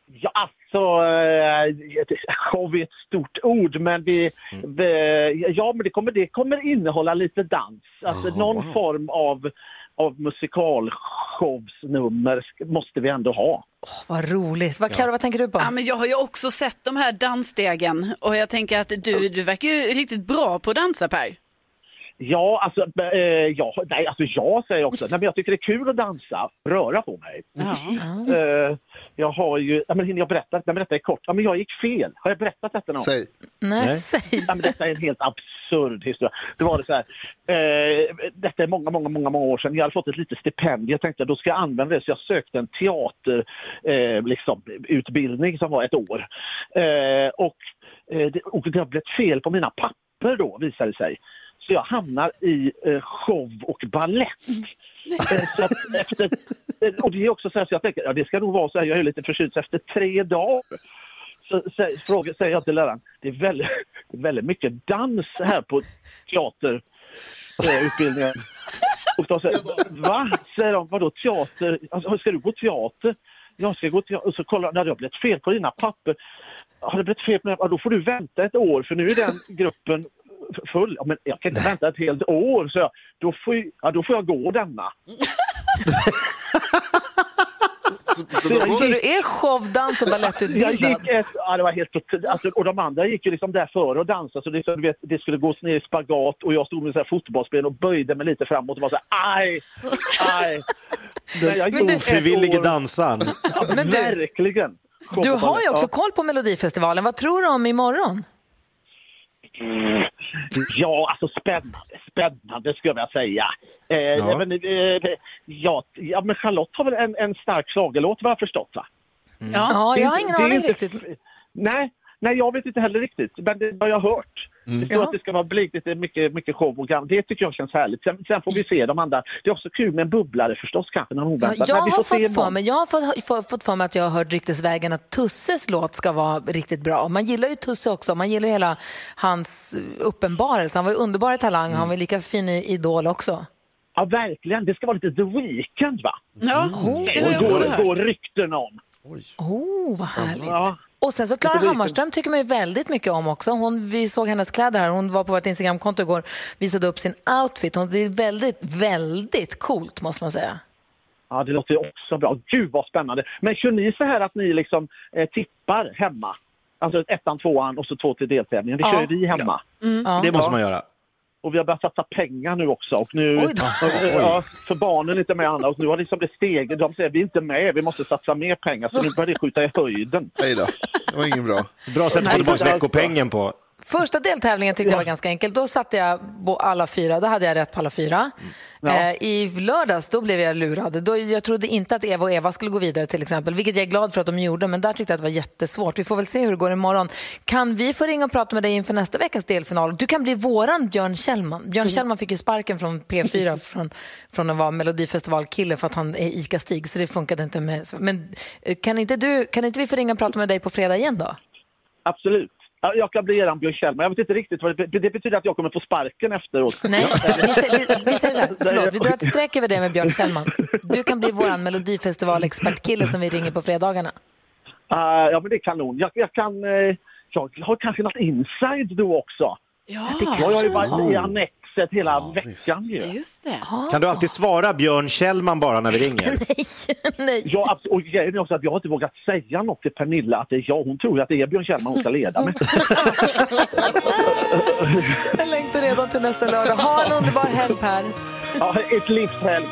S12: Ja, alltså, eh, show är ett stort ord, men vi, vi, ja, men det kommer, det kommer innehålla lite dans. Alltså någon form av av musikalshowsnummer måste vi ändå ha.
S1: Vad roligt. Vad, Karo, vad tänker du på?
S4: Ja, men jag har ju också sett de här dansstegen och jag tänker att du, du verkar ju riktigt bra på att dansa Per.
S12: Ja, alltså, eh, ja, nej, alltså jag säger också, nej, men jag tycker det är kul att dansa, röra på mig. Eh, jag har ju, ja, men hinner jag berätta? Nej, men detta är kort. Ja, men jag gick fel. Har jag berättat detta någon?
S3: Säg.
S1: Nej,
S12: Nej.
S1: säg.
S12: Ja, men detta är en helt absurd historia. Det var det så här, eh, detta är många, många, många, många år sedan. Jag hade fått ett litet stipendium. Jag tänkte att då ska jag använda det. Så jag sökte en teater, eh, liksom, utbildning som var ett år. Eh, och, det, och det har blivit fel på mina papper då, visade det sig. Så jag hamnar i eh, show och ballett. Eh, så efter, eh, och det är också så här, så jag tänker, ja, det ska nog vara så här, jag är lite så efter tre dagar så sä- frågar, säger jag till läraren, det är väldigt, väldigt mycket dans här på teaterutbildningen. Och de säger, va? Säger de, vadå teater? Alltså, ska du gå teater? Jag ska gå teater. Och så kollar de, det har blivit fel på dina papper. Har det blivit fel på dina papper? Då får du vänta ett år för nu är den gruppen full. Ja, men jag kan inte vänta ett helt år, så jag. Då får, jag- ja, då får jag gå denna.
S1: Så du är showdans och
S12: Jag
S1: balettutbildad?
S12: gick ett, ja, det var helt alltså, och de andra gick ju liksom där före och dansade så det, så, du vet, det skulle gås ner i spagat och jag stod med så här fotbollsben och böjde mig lite framåt och var så här, aj, aj.
S2: Den ofrivillige dansaren.
S12: Ja,
S1: Men du-
S12: verkligen.
S1: Du har ju också koll på Melodifestivalen. Vad tror du om imorgon?
S12: Mm. Ja, alltså spännande, spännande skulle jag vilja säga. Eh,
S2: Ja.
S12: men, eh, ja, ja, men Charlotte har väl en, en stark schlagerlåt vad jag förstått va?
S1: Ja,
S12: Det är
S1: jag har ingen aning riktigt.
S12: Nej, nej, jag vet inte heller riktigt. Men det har jag hört. Det står
S1: Jaha.
S12: att det ska vara bligt, lite mycket, mycket show och grann. Det tycker jag känns härligt. Sen, sen får vi se de andra. Det är också kul med en bubblare förstås kanske, någon
S1: Ja,
S12: oväntat.
S1: jag har fått för mig, jag har fått, fått, fått för mig att jag har hört ryktesvägen att Tusses låt ska vara riktigt bra. Man gillar ju Tusse också. Man gillar hela hans uppenbarelse. Han var ju underbar i Talang. Han var lika fin i Idol också.
S12: Ja, verkligen. Det ska vara lite The Weeknd va?
S4: Ja,
S1: Mm.
S4: det har jag också
S12: går,
S4: hört.
S12: går rykten om.
S1: Oh, vad härligt.
S12: Ja.
S1: Och sen så Klara Hammarström tycker man ju väldigt mycket om också. Hon, vi såg hennes kläder här. Hon var på vårt Instagramkonto igår visade upp sin outfit. Hon, det är väldigt, väldigt coolt måste man säga.
S12: Ja, det låter ju också bra. Gud vad spännande. Men kör ni så här att ni liksom eh, tippar hemma? Alltså ettan, tvåan och så två till deltävlingen. Det
S1: Ja.
S12: kör ju vi hemma.
S1: Ja.
S2: Det måste man göra.
S12: Och vi har börjat satsa pengar nu också. Och nu,
S1: Oj då.
S12: ja, för barnen är inte med andra. Och nu har liksom det steget. De säger vi är inte med, vi måste satsa mer pengar. Så nu börjar det skjuta i höjden.
S3: Nej då, det var inget bra.
S2: Bra sätt att få tillbaka veckopengen på.
S1: Första deltävlingen tyckte jag var ganska enkel. Då satte jag på alla fyra. Då hade jag rätt på alla fyra. Eh, I lördags då blev jag lurad. Då, jag trodde inte att Eva och Eva skulle gå vidare till exempel, vilket jag är glad för att de gjorde. Men där tyckte jag att det var jättesvårt. Vi får väl se hur det går imorgon. Kan vi få ringa och prata med dig inför nästa veckas delfinal? Du kan bli våran Björn Kjellman. Björn Kjellman fick ju sparken från P4 från, från att vara Melodifestivalkille för att han är ICA-Stig, så det funkade inte med. Men eh, kan inte, du, kan inte vi få ringa och prata med dig på fredag igen då?
S12: Absolut. Ja, Jag kan bli eran Björn Kjellman. Jag vet inte riktigt vad det, det betyder att jag kommer få sparken efteråt.
S1: Nej, vi säger, vi, vi säger så här, förlåt, vi drar ett streck över det med Björn Kjellman. Du kan bli vår Melodifestival-expertkille som vi ringer på fredagarna.
S12: Ah, ja, men det är kanon. Jag, jag kan... Eh, jag har kanske något inside då också.
S4: Ja,
S1: det
S12: Jag har ju varit i
S2: har.
S12: Annexet hela veckan ju.
S4: just det.
S2: Kan du alltid svara Björn Kjellman bara när vi ringer?
S1: Nej.
S12: Ja, abs- och grejen är också att jag har inte vågat säga något till Pernilla att det är jag. Hon tror att det är Björn Kjellman hon ska leda med.
S1: Jag längtar redan till nästa lördag. Ha en underbar helg, Per.
S12: Ja, ett livshelg.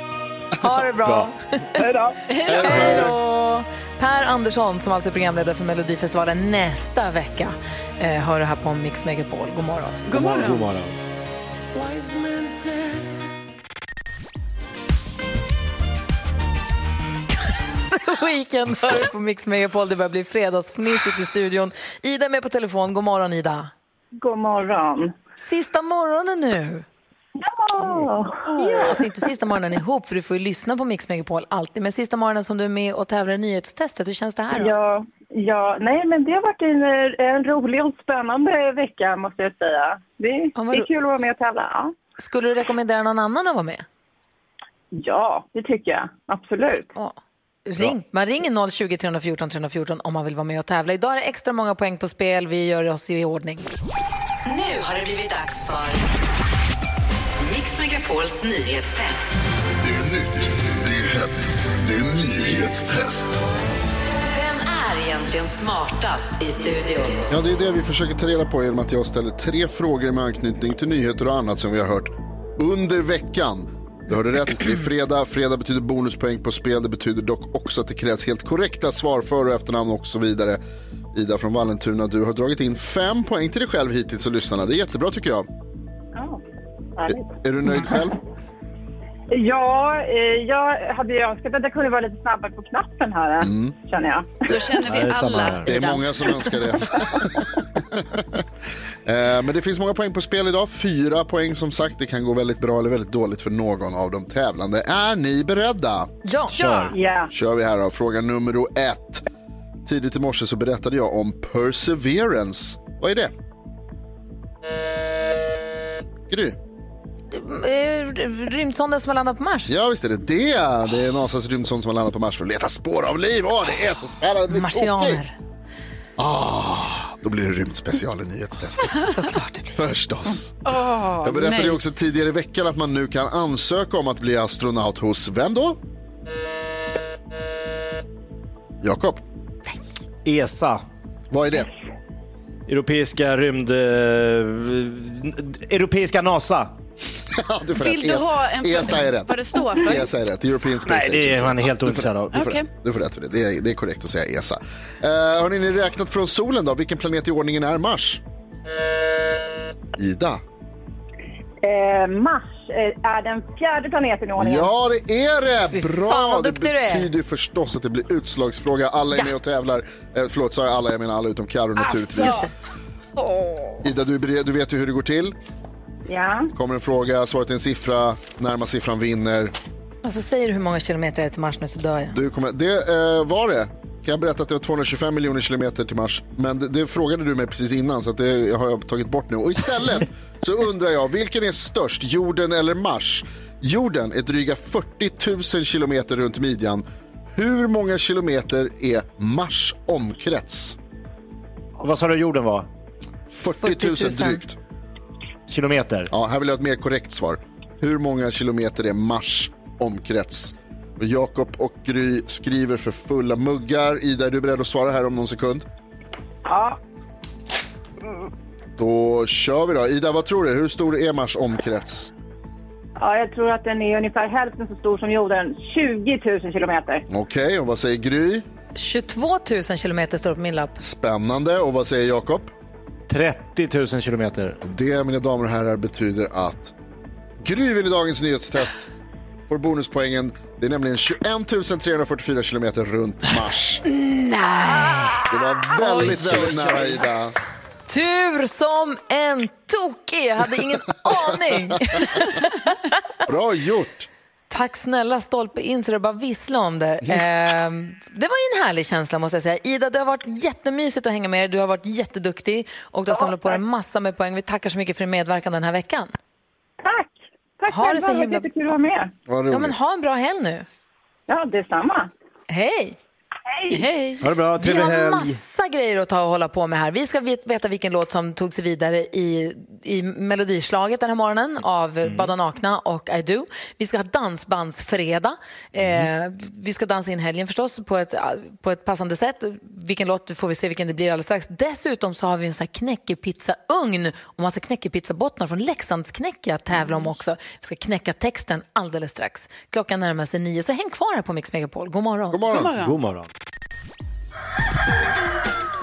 S1: Ha det bra.
S2: Bra.
S12: Hej då!
S1: Hej då! Per Andersson, som alltså är programledare för Melodifestivalen nästa vecka, eh, hör det här på Mix Megapol. God morgon.
S4: God morgon.
S2: God morgon.
S1: Weekend hör du på Mix Megapol. Det börjar bli fredagsfnissigt i studion. Ida är med på telefon. God morgon, Ida.
S15: God morgon.
S1: Sista morgonen nu.
S15: Ja.
S1: Ja, alltså inte sista morgonen ihop, för du får ju lyssna på Mix Megapol alltid. Men sista morgonen som du är med och tävlar i nyhetstestet, hur känns det här då?
S15: Ja, ja, nej men det har varit en, en rolig och spännande vecka måste jag säga. Det,
S1: Ja,
S15: det är kul att vara med och tävla. Ja.
S1: Skulle du rekommendera någon annan att vara med?
S15: ja, det tycker jag. Absolut.
S1: Ja. Ring. Man ringer 020 314 314 om man vill vara med och tävla. Idag är det extra många poäng på spel. Vi gör oss i ordning.
S6: Nu har det blivit dags för Megapols nyhetstest.
S14: Det är nytt, det är hett, det är nyhetstest.
S6: Vem är egentligen smartast i studion?
S3: Ja, det är det vi försöker ta reda på genom att jag ställer tre frågor med anknytning till nyheter och annat som vi har hört under veckan. Du hörde rätt, det är fredag. Fredag betyder bonuspoäng på spel. Det betyder dock också att det krävs helt korrekta svar, för och efternamn och så vidare. Ida från Vallentuna, du har dragit in fem poäng till dig själv hittills och lyssnarna. Det är jättebra tycker jag.
S15: Härligt.
S3: Är du nöjd själv?
S15: Ja, eh, jag hade ju önskat att jag kunde vara lite snabbare på knappen här, eh,
S3: Mm.
S15: känner jag.
S4: Så känner vi
S3: Ja, det är
S4: alla.
S3: Det är många som önskar det. Eh, Men det finns många poäng på spel idag. Fyra poäng som sagt. Det kan gå väldigt bra eller väldigt dåligt för någon av de tävlande. Är ni beredda?
S1: Ja.
S15: Kör. Ja.
S3: kör vi här då. Fråga nummer ett. Tidigt i morse så berättade jag om Perseverance. Vad är det? Gry?
S1: Eh, Rymdsonden som har landat på Mars.
S3: Ja, visst är det det. Det är NASAs rymdsond som har landat på Mars för att leta spår av liv. Åh, det är så spännande.
S1: Marsianer.
S3: Ah, då blir det rymdspecial i nyhetstestet.
S1: Såklart det blir.
S3: Förstås.
S4: Åh,
S3: Jag berättade
S4: nej.
S3: ju också tidigare i veckan att man nu kan ansöka om att bli astronaut hos vem då? Jakob,
S2: ESA.
S3: vad är det?
S2: Europeiska rymd... Eh, europeiska NASA.
S3: Ja, du får
S4: Vill
S3: rätt.
S4: du
S3: ESA
S4: ha en
S3: ESA är rätt.
S4: vad det står för?
S3: ESA är rätt. European Space
S2: Nej, det är man är helt ointresserad av.
S3: Du får,
S4: Okej.
S3: rätt. du får rätt för det. Det är, det är korrekt att säga ESA. Uh, har ni räknat från solen då? Vilken planet i ordningen är Mars? Ida?
S15: Eh, Mars eh, är den fjärde planeten i ordningen.
S3: Ja, det är det! Bra! Det
S1: är.
S3: betyder ju förstås att det blir utslagsfråga. Alla är
S1: Ja.
S3: med och tävlar. Eh, förlåt, sa jag alla? Jag menar alla utom Karo naturligtvis.
S4: Alltså.
S3: Ida, du, är du vet ju hur det går till.
S15: Ja.
S3: Kommer en fråga, svaret är en siffra, närmast siffran vinner.
S1: Alltså, säger du hur många kilometer det är till Mars nu så dör jag.
S3: Du kommer, det eh, var det. Kan jag berätta att det var 225 miljoner kilometer till Mars. Men det, det frågade du mig precis innan så att det har jag tagit bort nu. Och istället så undrar jag, vilken är störst, jorden eller Mars? Jorden är dryga 40 000 kilometer runt midjan. Hur många kilometer är Mars omkrets?
S2: Och vad sa du jorden var?
S3: 40 000 drygt.
S2: Kilometer?
S3: Ja, här vill jag ha ett mer korrekt svar. Hur många kilometer är Mars omkrets? Jakob och Gry skriver för fulla muggar. Ida, är du beredd att svara här om någon sekund?
S15: Ja.
S3: Då kör vi då. Ida, vad tror du? Hur stor är Mars omkrets?
S15: ja, jag tror att den är ungefär hälften så stor som jorden. 20 000 kilometer.
S3: Okej, och vad säger Gry?
S1: 22 000 kilometer står på min lapp.
S3: Spännande. Och vad säger Jakob?
S2: 30 000 kilometer.
S3: Det, mina damer och herrar, betyder att Gry vinner dagens nyhetstest. Får bonuspoängen. Det är nämligen 21 344 kilometer runt Mars.
S1: Nej!
S3: Det var väldigt, väldigt nära. Ida.
S1: Tur som en tokig! Jag hade ingen aning.
S3: Bra gjort.
S1: Tack snälla stolpe in så det bara vissla om det. Ehm, det var ju en härlig känsla måste jag säga. Ida, det har varit jättemysigt att hänga med dig. Du har varit jätteduktig och du har samlat på dig massor med poäng. Vi tackar så mycket för din medverkan den här veckan.
S15: Tack! Tack
S1: Ha det så
S15: själva,
S1: himla-
S15: det var jättekul att vara med.
S1: Ja, men ha en bra helg nu.
S15: Ja, detsamma.
S1: Hej!
S15: Hej!
S4: Hej!
S2: Ha det bra,
S1: Vi
S2: trevlig
S1: har
S2: helg.
S1: massa grejer att ta och hålla på med här. Vi ska vet- veta vilken låt som tog sig vidare i, i melodislaget den här morgonen av
S2: Mm.
S1: Bada Nakna och I Do. Vi ska ha dansbandsfredag.
S2: Mm.
S1: Eh, vi ska dansa in helgen förstås på ett, på ett passande sätt. Vilken låt får vi se vilken det blir alldeles strax. Dessutom så har vi en sån här knäckepizzaugn och massa knäckepizzabottnar från Leksands knäcke att tävla om också. Vi ska knäcka texten alldeles strax. Klockan närmar sig nio, så häng kvar här på Mix Megapol. God morgon.
S3: God morgon.
S2: God morgon.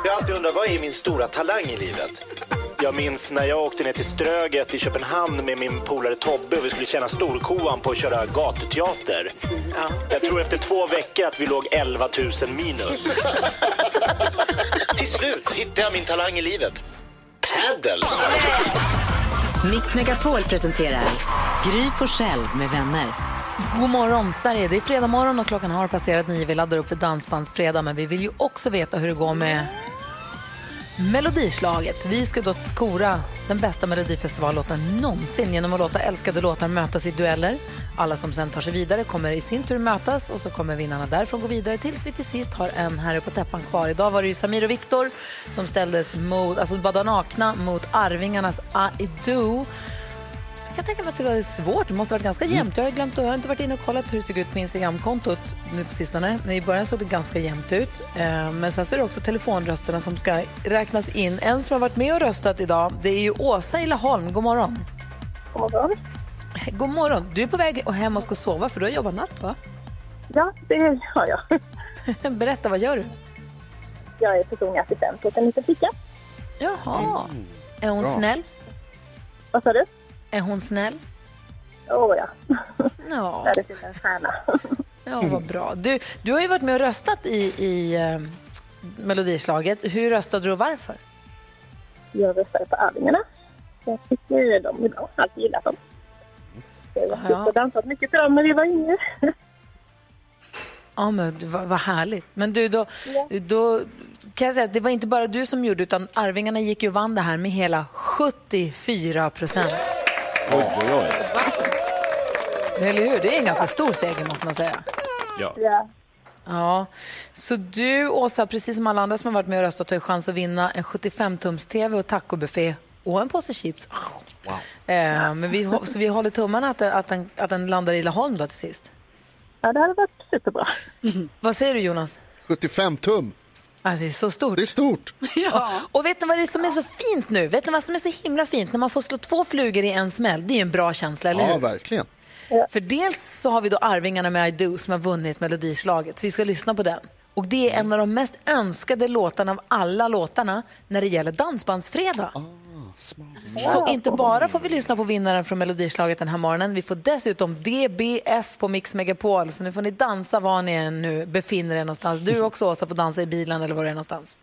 S16: Jag har alltid undrat, vad är min stora talang i livet? Jag minns när jag åkte ner till Ströget i Köpenhamn med min polare Tobbe och vi skulle tjäna storkovan på att köra gatuteater. Jag tror efter två veckor att vi låg 11 000 minus. till slut hittade jag min talang i livet. Paddle!
S6: Mix Megapol presenterar Gry Forssell med vänner.
S1: God morgon, Sverige. Det är fredag morgon och klockan har passerat nio. Vi laddar upp för Dansbandsfredag, men vi vill ju också veta hur det går med Melodislaget. Vi ska då kora den bästa melodifestivallåten någonsin genom att låta älskade låtar mötas i dueller. Alla som sen tar sig vidare kommer i sin tur mötas och så kommer vinnarna därifrån gå vidare tills vi till sist har en herre på täppan kvar. Idag var det ju Samir och Viktor som ställdes mot, alltså Bada Nakna mot Arvingarnas I Do. Jag kan tänka mig att det var svårt. Det måste ha varit ganska jämnt. Jag har, glömt, jag har inte varit inne och kollat hur det såg ut på Instagramkontot nu på sistone. Men I början såg det ganska jämnt ut. Eh, Men sen så är det också telefonrösterna som ska räknas in. En som har varit med och röstat idag det är ju Åsa i Laholm. God morgon.
S15: God morgon.
S1: God morgon. Du är på väg och hem och ska sova för du har jobbat natt va?
S15: Ja, det har jag.
S1: Berätta, vad gör du?
S15: Jag är personlig assistent åt en liten flicka.
S1: Jaha. Är hon
S15: Bra.
S1: snäll?
S15: Vad sa du?
S1: Är hon snäll?
S15: Åh ja.
S1: Ja.
S15: Världens lilla stjärna.
S1: Ja, vad bra. Du, du har ju varit med och röstat i, i eh, Melodislaget. Hur röstade du och varför?
S15: Jag röstade på Arvingarna. Jag tycker de är bra. Alltid gillat dem. Jag har
S1: Ja.
S15: ja. dansat mycket till dem när vi var yngre.
S1: Ja, men det var, vad härligt. Men du, då, då kan jag säga att det var inte bara du som gjorde utan Arvingarna gick ju och vann det här med hela 74 procent.
S2: Oj, oj, oj.
S1: Eller hur? Det är en ganska stor seger måste man säga.
S2: Ja.
S15: Ja.
S1: Ja, så du Åsa, precis som alla andra som har varit med och röstat har ju chans att vinna en 75-tums-tv och tacobuffé och en påse chips. Eh, men vi, så vi håller tummarna att, den- att, den, att den landar i Laholm då till sist.
S15: Ja, det hade varit superbra.
S1: Vad säger du Jonas?
S3: 75 tum.
S1: Alltså, det är så stort.
S3: Det är stort.
S1: Ja. Och vet ni vad det är som är så fint nu? Vet ni vad som är så himla fint? När man får slå två flugor i en smäll. Det är ju en bra känsla, eller
S3: Ja,
S1: hur?
S3: verkligen.
S1: För dels så har vi då Arvingarna med I Do som har vunnit Melodislaget. Så vi ska lyssna på den. Och det är en av de mest önskade låtarna av alla låtarna när det gäller Dansbandsfredag. Så inte bara får vi lyssna på vinnaren från Melodislaget den här morgonen, vi får dessutom DBF på Mix Megapol. Så nu får ni dansa var ni än nu befinner er någonstans. Du också Åsa får dansa i bilen eller var du är någonstans.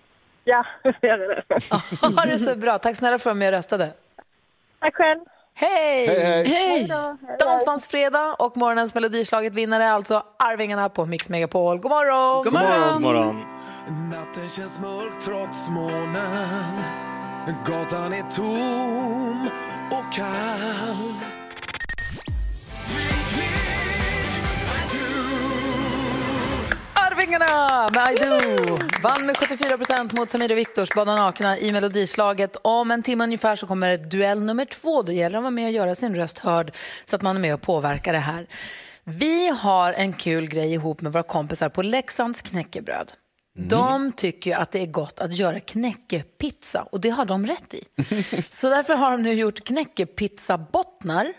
S15: Ja, jag gör det.
S1: Ha det så bra. Tack snälla för att och röstade.
S15: Tack själv.
S1: Hej!
S15: Hej, hej. Hej då.
S1: Dansbandsfredag och morgonens Melodislaget vinnare är alltså Arvingarna på Mix Megapol. God morgon!
S2: God morgon. God morgon.
S17: Natten känns mörk trots månen Gatan är tom och kall
S1: Arvingarna med I Do vann med 74 mot Samir och Viktors Bada nakna i Melodislaget. Om en timme ungefär så kommer duell nummer två. Då gäller det att vara med och göra sin röst hörd så att man är med och påverkar det här. Vi har en kul grej ihop med våra kompisar på Leksands knäckebröd. De tycker att det är gott att göra knäckepizza och det har de rätt i. Så därför har de nu gjort knäckepizzabottnar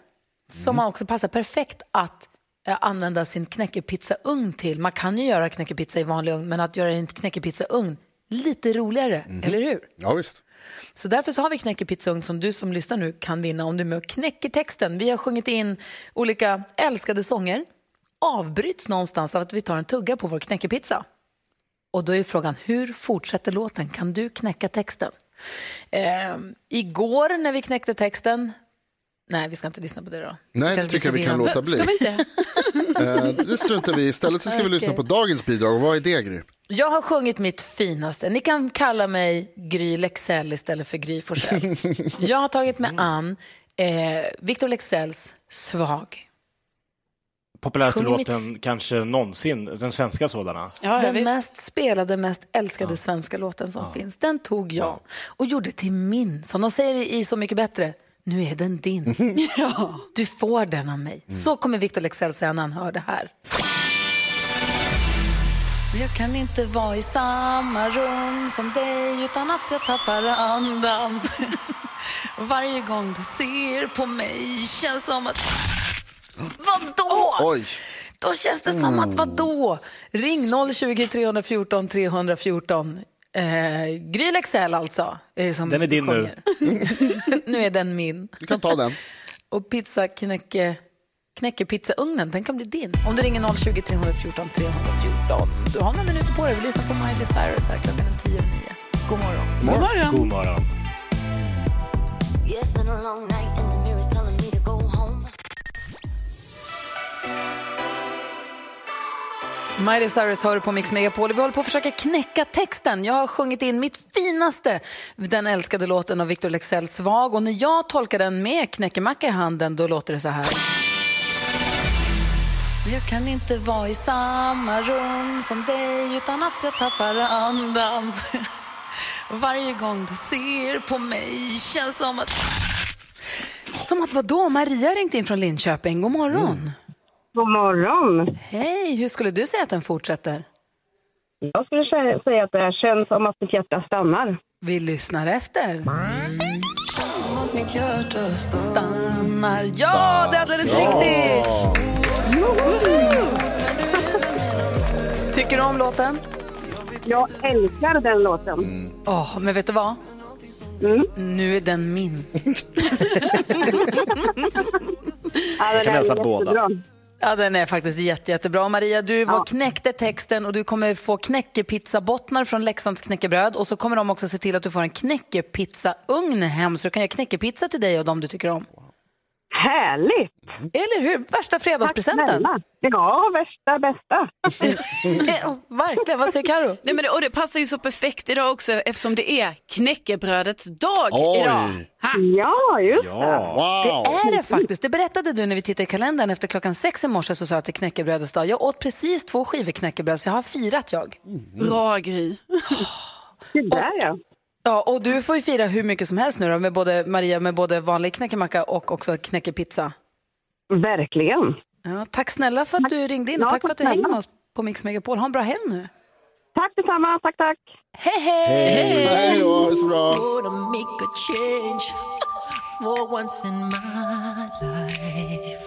S1: som också passar perfekt att eh, använda sin knäckepizzaugn till. Man kan ju göra knäckepizza i vanlig ugn, men att göra en knäckepizzaugn lite roligare, eller hur?
S3: Ja, visst.
S1: Så därför så har vi knäckepizzaugn som du som lyssnar nu kan vinna om du med knäcker texten. Vi har sjungit in olika älskade sånger, avbryts någonstans av att vi tar en tugga på vår knäckepizza. Och då är frågan, hur fortsätter låten? Kan du knäcka texten? Eh, igår när vi knäckte texten, nej vi ska inte lyssna på det då.
S3: Nej, det tycker jag vi kan låta bli.
S1: Ska vi inte?
S3: Eh, det struntar vi i. Istället så ska vi lyssna på dagens bidrag. Och vad är det, Gry?
S1: Jag har sjungit mitt finaste. Ni kan kalla mig Gry Lexell istället för Gry Forssell. Jag har tagit mig an eh, Victor Lexells Svag.
S2: Populäraste
S1: Sjunger mitt-
S2: låten kanske någonsin, den svenska sådana.
S1: den mest spelade, mest älskade svenska låten som finns. Den tog jag och gjorde till min. Som de säger i Så mycket bättre, nu är den din. Du får den av mig. Så kommer Victor Lexell säga när han hör det här. Jag kan inte vara i samma rum som dig utan att jag tappar andan. Varje gång du ser på mig känns som att... Vadå?
S3: Oj.
S1: Då känns det som att vadå? Ring 020 314 314. Eh, Gry Lexell alltså. Är det som
S2: Den är din nu.
S1: sjunger. nu är den min.
S3: Du kan ta den.
S1: Och pizza knäcke, knäckepizzaugnen, den kan bli din. Om du ringer 020 314 314. Du har några minuter på dig. Vi lyssnar på Miley Cyrus här klockan är 10 och 9. God morgon.
S2: God morgon. God morgon.
S11: Yeah, it's
S1: Miley Cyrus hör på Mix Megapol. Vi håller på att försöka knäcka texten. Jag har sjungit in mitt finaste, den älskade låten av Victor Lexell, Svag. Och när jag tolkar den med knäckemacka i handen, då låter det så här. Jag kan inte vara i samma rum som dig utan att jag tappar andan. Varje gång du ser på mig känns som att Som att vadå? Maria har ringt in från Linköping. God morgon.
S18: God morgon.
S1: Hej, hur skulle du säga att den fortsätter?
S18: Jag skulle sä- säga att det känns som att mitt hjärta stannar.
S1: Vi lyssnar efter. Stannar. Ja, det är alldeles riktigt! Tycker du om låten?
S18: Jag älskar den låten.
S1: Åh, men vet du vad? Nu är den min.
S18: Ja, den
S2: kan hälsa båda.
S1: Ja, den är faktiskt jätte, jättebra. Maria, du var knäckte texten och du kommer få knäckepizzabottnar från Leksands knäckebröd och så kommer de också se till att du får en knäckepizzaugn hem så du kan göra knäckepizza till dig och dem du tycker om.
S18: Härligt!
S1: Eller hur? Värsta fredagspresenten.
S18: snälla. Ja, värsta bästa.
S1: Verkligen. Vad säger Karo?
S4: Nej, men det, och det passar ju så perfekt idag också eftersom det är knäckebrödets dag
S3: Oj.
S4: idag.
S18: Ja, just
S1: Det
S3: Wow.
S1: är det faktiskt. Det berättade du när vi tittade i kalendern efter klockan sex i morse så sa jag att det är knäckebrödets dag. Jag åt precis två skivor knäckebröd så jag har firat jag.
S4: Bra Gry.
S18: det. Där ja.
S1: Ja, och du får ju fira hur mycket som helst nu då med både Maria med både vanlig knäckemacka och också knäckepizza.
S18: Verkligen.
S1: Ja, tack snälla för att du ringde in och
S18: Ja,
S1: tack för att du
S18: snälla.
S1: med oss på Mix Megapol. Ha en bra helg nu.
S18: Tack detsamma. Tack, tack.
S1: Hej, hej!
S3: Hej då, ha det så bra.
S19: Gonna make a change for once in my life.